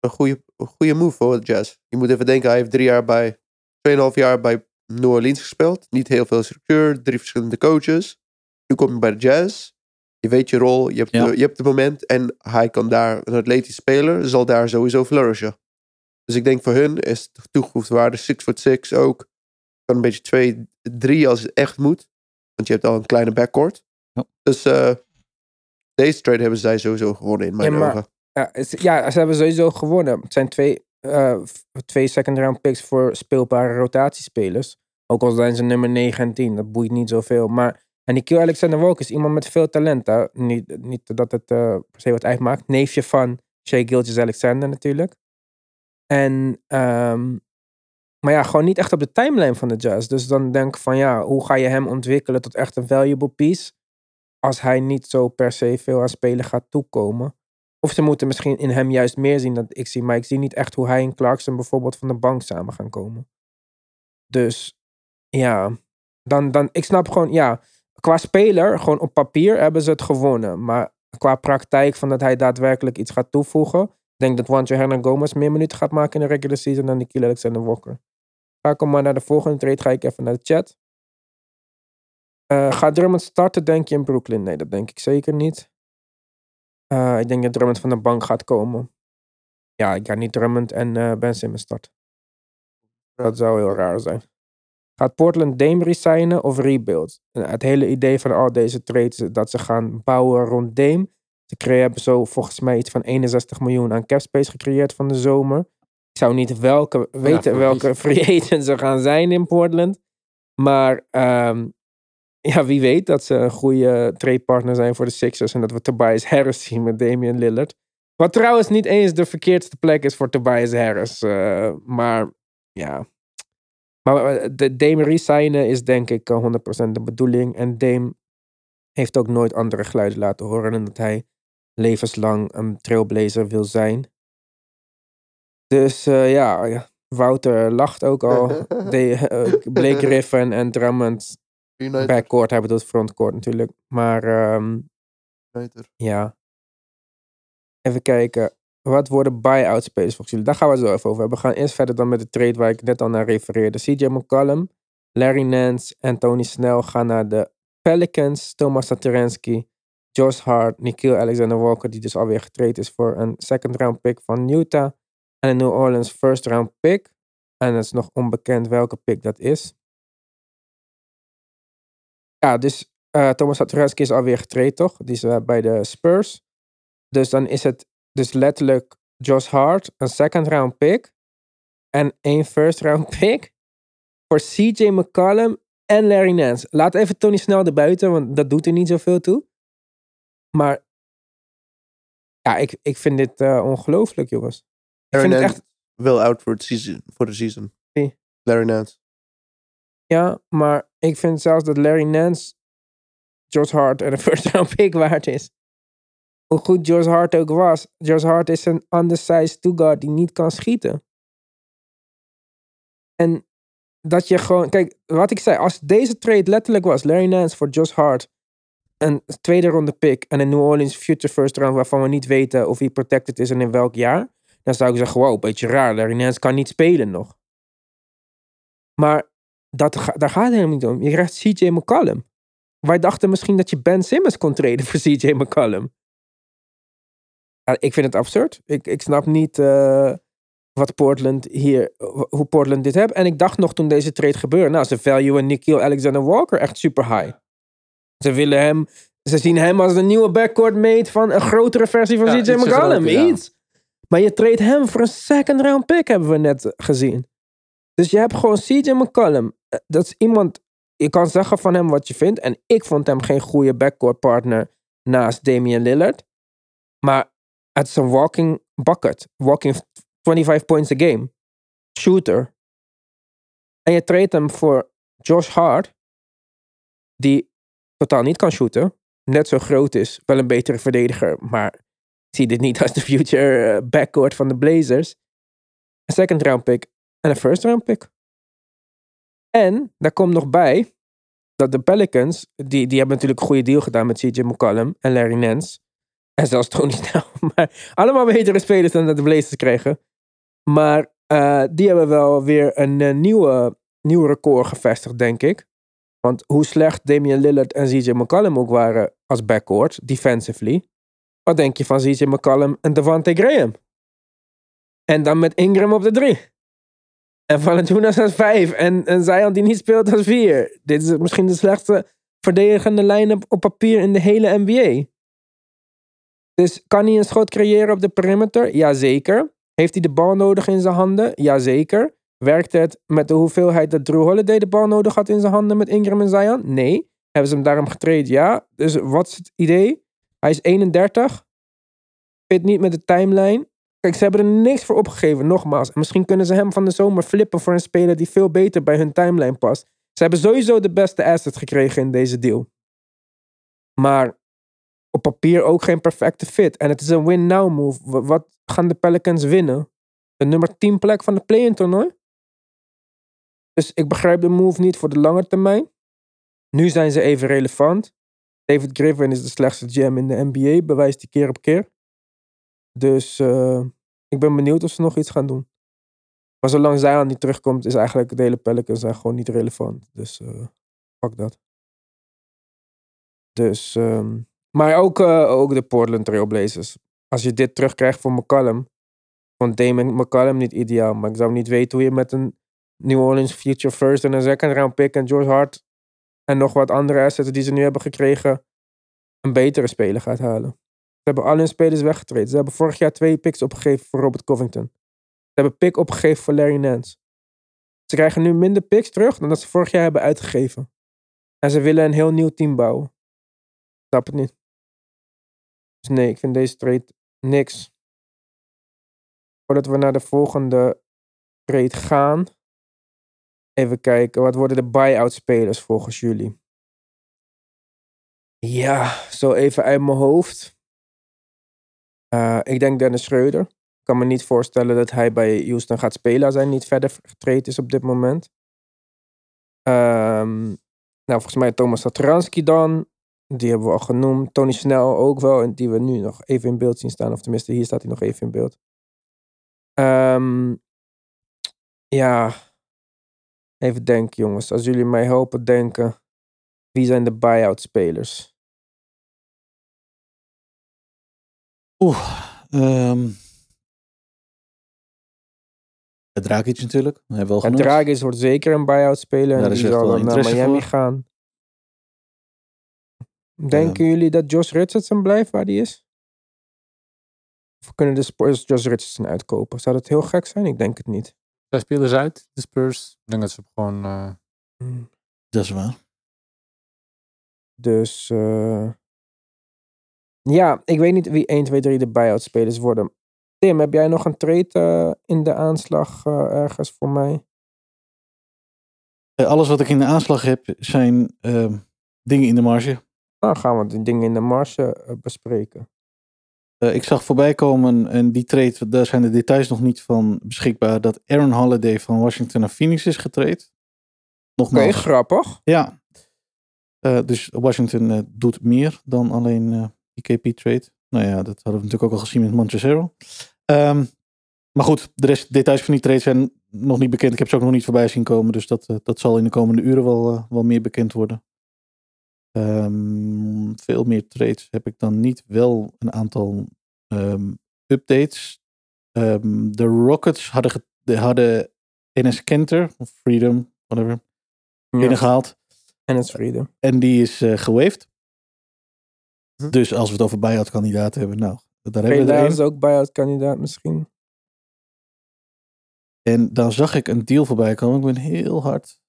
Een goede, een goede move voor Jazz. Je moet even denken, hij heeft drie jaar bij, 2,5 jaar bij New Orleans gespeeld. Niet heel veel structuur, drie verschillende coaches. Nu kom je bij de Jazz. Je weet je rol, je hebt, Ja. de, je hebt het moment. En hij kan daar, een atletisch speler, zal daar sowieso flourishen. Dus ik denk voor hun is de toegevoegde waarde 6 foot 6 ook. Kan een beetje 2, 3 als het echt moet. Want je hebt al een kleine backcourt. Ja. Dus eh, deze trade hebben zij sowieso gewonnen in mijn Ja, maar- ogen. Ja, het- ja, ze hebben sowieso gewonnen. Het zijn twee, eh, twee second round picks voor speelbare rotatiespelers. Ook al zijn ze nummer 9 en 10, dat boeit niet zoveel. Maar, en die Q Alexander Walker is iemand met veel talent. Hè? Niet, niet dat het eh, per se wat uitmaakt. Neefje van Shea Gilgis Alexander natuurlijk. En ehm, maar ja, gewoon niet echt op de timeline van de Jazz. Dus dan denk ik van ja, hoe ga je hem ontwikkelen tot echt een valuable piece? Als hij niet zo per se veel aan spelen gaat toekomen. Of ze moeten misschien in hem juist meer zien dan ik zie. Maar ik zie niet echt hoe hij en Clarkson bijvoorbeeld van de bank samen gaan komen. Dus ja, dan, dan ik snap gewoon, ja, qua speler, gewoon op papier hebben ze het gewonnen. Maar qua praktijk van dat hij daadwerkelijk iets gaat toevoegen. Ik denk dat Juancho Hernan Gomez meer minuten gaat maken in de regular season dan Nikhil Alexander Walker. Ga ik maar naar de volgende trade, ga ik even naar de chat. Uh, gaat Drummond starten, denk je, in Brooklyn? Nee, dat denk ik zeker niet. Uh, ik denk dat Drummond van de bank gaat komen. Ja, ik ga niet Drummond en uh, Ben Simmons starten. Dat zou heel raar zijn. Gaat Portland Dame resignen of rebuild? Het hele idee van al deze trades dat ze gaan bouwen rond Dame. Ze hebben zo volgens mij iets van 61 miljoen aan capspace gecreëerd van de zomer. Ik zou niet welke, weten welke free agents ze gaan zijn in Portland. Maar um, ja, wie weet dat ze een goede trade partner zijn voor de Sixers. En dat we Tobias Harris zien met Damian Lillard. Wat trouwens niet eens de verkeerdste plek is voor Tobias Harris. Uh, maar ja. Maar de Dame resignen is denk ik 100% de bedoeling. En Dame heeft ook nooit andere geluiden laten horen. En dat hij levenslang een trailblazer wil zijn. Dus uh, ja, Wouter lacht ook al. De, uh, Blake Griffin en Drummond United. backcourt. Hij bedoelt frontcourt natuurlijk. Maar um, United. ja. Even kijken. Wat worden buy-out spelers volgens jullie? Daar gaan we zo even over hebben. We gaan eerst verder dan met de trade waar ik net al naar refereerde. CJ McCollum, Larry Nance en Tony Snell gaan naar de Pelicans. Thomas Satoransky, Josh Hart, Nikhil Alexander Walker, die dus alweer getraind is voor een second round pick van Utah. En een New Orleans first round pick. En het is nog onbekend welke pick dat is. Ja, dus uh, Thomas Satoransky is alweer getraind, toch? Die is uh, bij de Spurs. Dus dan is het dus letterlijk Josh Hart, een second round pick. En één first round pick. Voor CJ McCollum en Larry Nance. Laat even Tony snel erbuiten, want dat doet er niet zoveel toe. Maar ja, ik, ik vind dit uh, ongelooflijk, jongens. Ik Larry het Nance echt. wil out voor, de season. Wie? Larry Nance. Ja, maar ik vind zelfs dat Larry Nance Josh Hart en een first round pick waard is. Hoe goed Josh Hart ook was. Josh Hart is een undersized two-guard die niet kan schieten. En dat je gewoon... Kijk, wat ik zei. Als deze trade letterlijk was. Larry Nance voor Josh Hart. Een tweede ronde pick. En een New Orleans future first round. Waarvan we niet weten of hij protected is en in welk jaar. Dan zou ik zeggen, wow, beetje raar. Larry Nance kan niet spelen nog. Maar dat, daar gaat het helemaal niet om. Je krijgt CJ McCollum. Wij dachten misschien dat je Ben Simmons kon treden voor CJ McCollum. Ja, ik vind het absurd. Ik, ik snap niet eh, wat Portland hier, hoe Portland dit heeft. En ik dacht nog toen deze trade gebeurde, nou, ze valuen Nikhil Alexander Walker echt super high. Ze willen hem, ze zien hem als de nieuwe backcourt mate van een grotere versie van Ja, CJ McCollum. ja. Iets. Maar je treedt hem voor een second round pick, hebben we net gezien. Dus je hebt gewoon CJ McCollum. Eh, Dat is iemand, je kan zeggen van hem wat je vindt. En ik vond hem geen goede backcourt partner naast Damian Lillard. Maar het is een walking bucket. Walking 25 points a game. Shooter. En je treedt hem voor Josh Hart. Die totaal niet kan shooten. Net zo groot is. Wel een betere verdediger. Maar zie dit niet als de future eh, backcourt van de Blazers. Een second round pick. En een first round pick. En daar komt nog bij. Dat de Pelicans. Die, die hebben natuurlijk een goede deal gedaan met CJ McCollum. En Larry Nance. En zelfs Tony Snell. Maar allemaal betere spelers dan dat de Blazers kregen. Maar eh, die hebben wel weer een eh, nieuwe, nieuw record gevestigd, denk ik. Want hoe slecht Damian Lillard en CJ McCollum ook waren als backcourt, defensively. Wat denk je van CJ McCollum en Devante Graham? En dan met Ingram op de drie. En Valanciunas als vijf. En, en Zion die niet speelt als vier. Dit is misschien de slechtste verdedigende line-up op papier in de hele NBA. Dus kan hij een schot creëren op de perimeter? Jazeker. Heeft hij de bal nodig in zijn handen? Jazeker. Werkt het met de hoeveelheid dat Drew Holiday de bal nodig had in zijn handen met Ingram en Zion? Nee. Hebben ze hem daarom getraind? Ja. Dus wat is het idee? Hij is 31. Fit niet met de timeline. Kijk, ze hebben er niks voor opgegeven, nogmaals. En misschien kunnen ze hem van de zomer flippen voor een speler die veel beter bij hun timeline past. Ze hebben sowieso de beste asset gekregen in deze deal. Maar op papier ook geen perfecte fit. En het is een win-now move. Wa- Wat gaan de Pelicans winnen? De nummer 10 plek van de play-in toernooi? Dus ik begrijp de move niet voor de lange termijn. Nu zijn ze even relevant. David Griffin is de slechtste GM in de NBA, bewijst die keer op keer. Dus eh, ik ben benieuwd of ze nog iets gaan doen. Maar zolang zij al niet terugkomt, is eigenlijk de hele Pelicans gewoon niet relevant. Dus eh fuck dat. Dus, ehm, maar ook, eh, ook de Portland Trailblazers. Als je dit terugkrijgt voor McCallum, vond Damon McCallum niet ideaal. Maar ik zou niet weten hoe je met een New Orleans Future First en een second round pick en George Hart en nog wat andere assets die ze nu hebben gekregen, een betere speler gaat halen. Ze hebben al hun spelers weggetreden. Ze hebben vorig jaar twee picks opgegeven voor Robert Covington. Ze hebben pick opgegeven voor Larry Nance. Ze krijgen nu minder picks terug dan dat ze vorig jaar hebben uitgegeven. En ze willen een heel nieuw team bouwen. Snap het niet. Dus nee, ik vind deze trade niks. Voordat we naar de volgende trade gaan. Even kijken, wat worden de buy-out spelers volgens jullie? Ja, zo even uit mijn hoofd. Eh, ik denk Dennis Schreuder. Ik kan me niet voorstellen dat hij bij Houston gaat spelen als hij niet verder getraind is op dit moment. Ehm, nou, volgens mij Thomas Satoransky dan. Die hebben we al genoemd. Tony Snell ook wel. En die we nu nog even in beeld zien staan. Of tenminste, hier staat hij nog even in beeld. Ehm, ja. Even denken, jongens. Als jullie mij helpen denken. Wie zijn de buy-out spelers? Oeh. het Dragic natuurlijk. Dat hebben we al En genoemd. Dragis wordt zeker een buy-out speler. En die zal dan naar Miami voor. gaan. Denken jullie dat Josh Richardson blijft waar hij is? Of kunnen de Spurs Josh Richardson uitkopen? Zou dat heel gek zijn? Ik denk het niet. Zij spelers uit, de Spurs. Ik denk dat ze gewoon... eh, Hmm. Dat is waar. Dus eh, ja, ik weet niet wie 1, 2, 3 de buy-out spelers worden. Tim, heb jij nog een trade eh, in de aanslag ergens voor mij? Alles wat ik in de aanslag heb zijn ehm, dingen in de marge. Dan gaan we die dingen in de marge eh, bespreken. Eh, ik zag voorbij komen, en die trade, daar zijn de details nog niet van beschikbaar, dat Aaron Holiday van Washington naar Phoenix is getraind. Oké, Nogmaals, grappig. ja. Eh, dus Washington eh, doet meer dan alleen eh IKP-trade. Nou ja, dat hadden we natuurlijk ook al gezien met Montezero. Ehm maar goed, de rest, details van die trade zijn nog niet bekend. Ik heb ze ook nog niet voorbij zien komen, dus dat, eh, dat zal in de komende uren wel, eh, wel meer bekend worden. Ehm, veel meer trades heb ik dan niet. Wel een aantal ehm, updates. Ehm, de Rockets hadden, hadden NS Kenter, of Freedom, whatever, Ja. binnengehaald. En het is vrede. En die is eh gewaved. Hm. Dus als we het over buyout kandidaten hebben, nou, daar hebben we is ook buy-out kandidaat misschien. En dan zag ik een deal voorbij komen. Ik ben heel hard.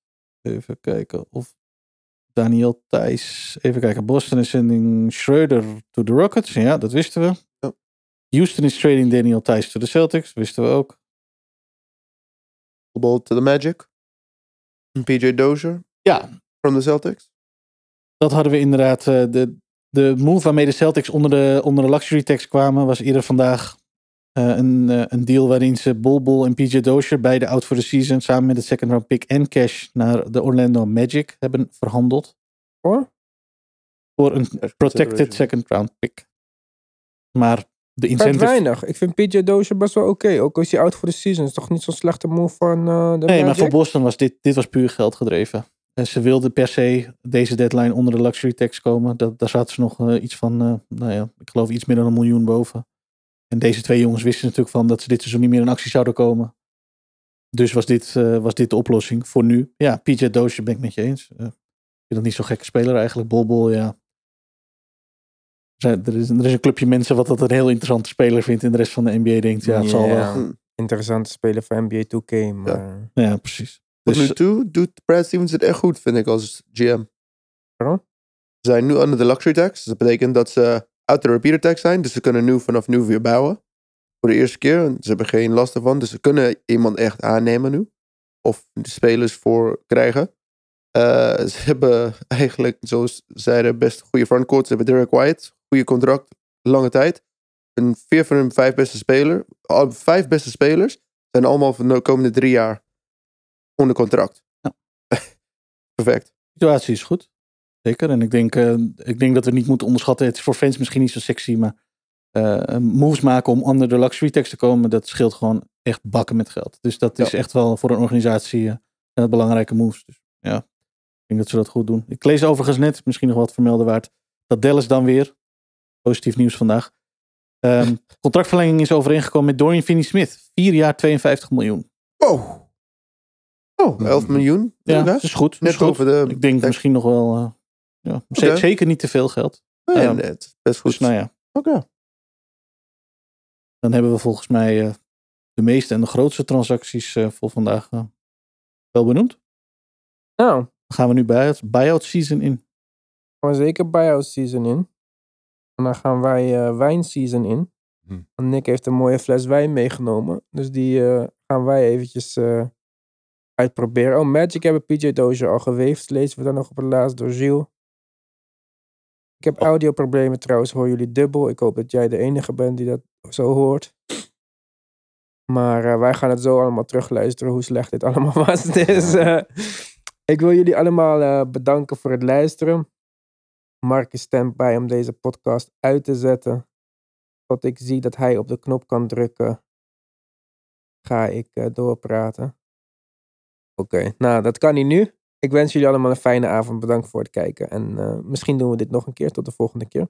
Even kijken of Daniel Thijs. Even kijken. Boston is sending Schroeder to the Rockets. Ja, dat wisten we. Ja. Houston is trading Daniel Thijs to the Celtics. Wisten we ook. Ball to the Magic. PJ Dozier Ja, from the Celtics. dat hadden we inderdaad. eh, de, de move waarmee de Celtics onder de, onder de luxury tax kwamen was eerder vandaag eh, een, eh, een deal waarin ze Bol Bol en PJ Dozier beide out for the season samen met de second round pick en cash naar de Orlando Magic hebben verhandeld. Hoor? Voor een protected second round pick. Maar de incentive... weinig. Ik vind PJ Dozier best wel oké. Ook als hij out voor de season is toch niet zo'n slechte move van eh de Nee, maar Magic? voor Boston was dit, dit was puur geld gedreven. En ze wilden per se deze deadline onder de luxury tax komen. Dat, daar zaten ze nog iets van, eh, nou ja, ik geloof iets meer dan een miljoen boven. En deze twee jongens wisten natuurlijk van dat ze dit seizoen niet meer in actie zouden komen. Dus was dit, eh, was dit de oplossing voor nu. Ja, PJ Dozier ben ik met je eens. Eh, ik vind dat niet zo'n gekke speler eigenlijk. Bolbol, ja. Er, er, is, er is een clubje mensen wat dat een heel interessante speler vindt. En de rest van de NBA denkt, ja, het zal wel. Ja. Interessante speler van NBA 2K, maar... Ja, precies. Tot Dus, nu toe doet Brad Stevens het echt goed, vind ik, als GM. Waarom? Ze zijn nu onder de luxury tax. Dus dat betekent dat ze out de repeater tax zijn. Dus ze kunnen nu vanaf nu weer bouwen. voor de eerste keer. En Ze hebben geen last ervan. Dus ze kunnen iemand echt aannemen nu. Of de spelers voor krijgen. Eh, ze hebben eigenlijk, zoals ze zeiden, best een goede frontcourt. Ze hebben Derek White, goede contract, lange tijd. En vier van hun vijf beste spelers, al- vijf beste spelers, zijn allemaal voor de komende drie jaar onder contract. Ja. Perfect. De situatie is goed. Zeker. En ik denk, eh, ik denk dat we niet moeten onderschatten. Het is voor fans misschien niet zo sexy, maar eh, moves maken om onder de luxury tax te komen, dat scheelt gewoon echt bakken met geld. Dus dat is echt wel voor een organisatie eh, een belangrijke moves. Dus ja, ik denk dat ze dat goed doen. Ik lees overigens net, misschien nog wat vermelden waard, dat Dallas dan weer, positief nieuws vandaag, ehm, contractverlenging is overeengekomen met Dorian Finney-Smith. Vier jaar 52 miljoen. Oh. Oh, 11 miljoen. Ja, dat is goed. Net is goed. over de... Ik denk misschien nog wel, ja, zeker niet te veel geld. Nee, is best goed. Dus nou ja, Oké. dan hebben we volgens mij eh, de meeste en de grootste transacties eh, voor vandaag eh, wel benoemd. Nou, Dan gaan we nu buyout, buyout season in. gaan we zeker buyout season in. En dan gaan wij eh wijn season in. Hm. En Nick heeft een mooie fles wijn meegenomen. Dus die eh, gaan wij eventjes eh, uitproberen. Oh, Magic hebben PJ Dozier al geweefd. Lezen we dan nog op het laatst door Gilles. Ik heb audioproblemen trouwens. Hoor jullie dubbel. Ik hoop dat jij de enige bent die dat zo hoort. Maar eh, wij gaan het zo allemaal terugluisteren hoe slecht dit allemaal was. Dus eh, ik wil jullie allemaal eh, bedanken voor het luisteren. Mark is om deze podcast uit te zetten. Tot ik zie dat hij op de knop kan drukken, ga ik doorpraten. Oké, nou dat kan hij nu. Ik wens jullie allemaal een fijne avond. Bedankt voor het kijken. En eh, misschien doen we dit nog een keer. Tot de volgende keer.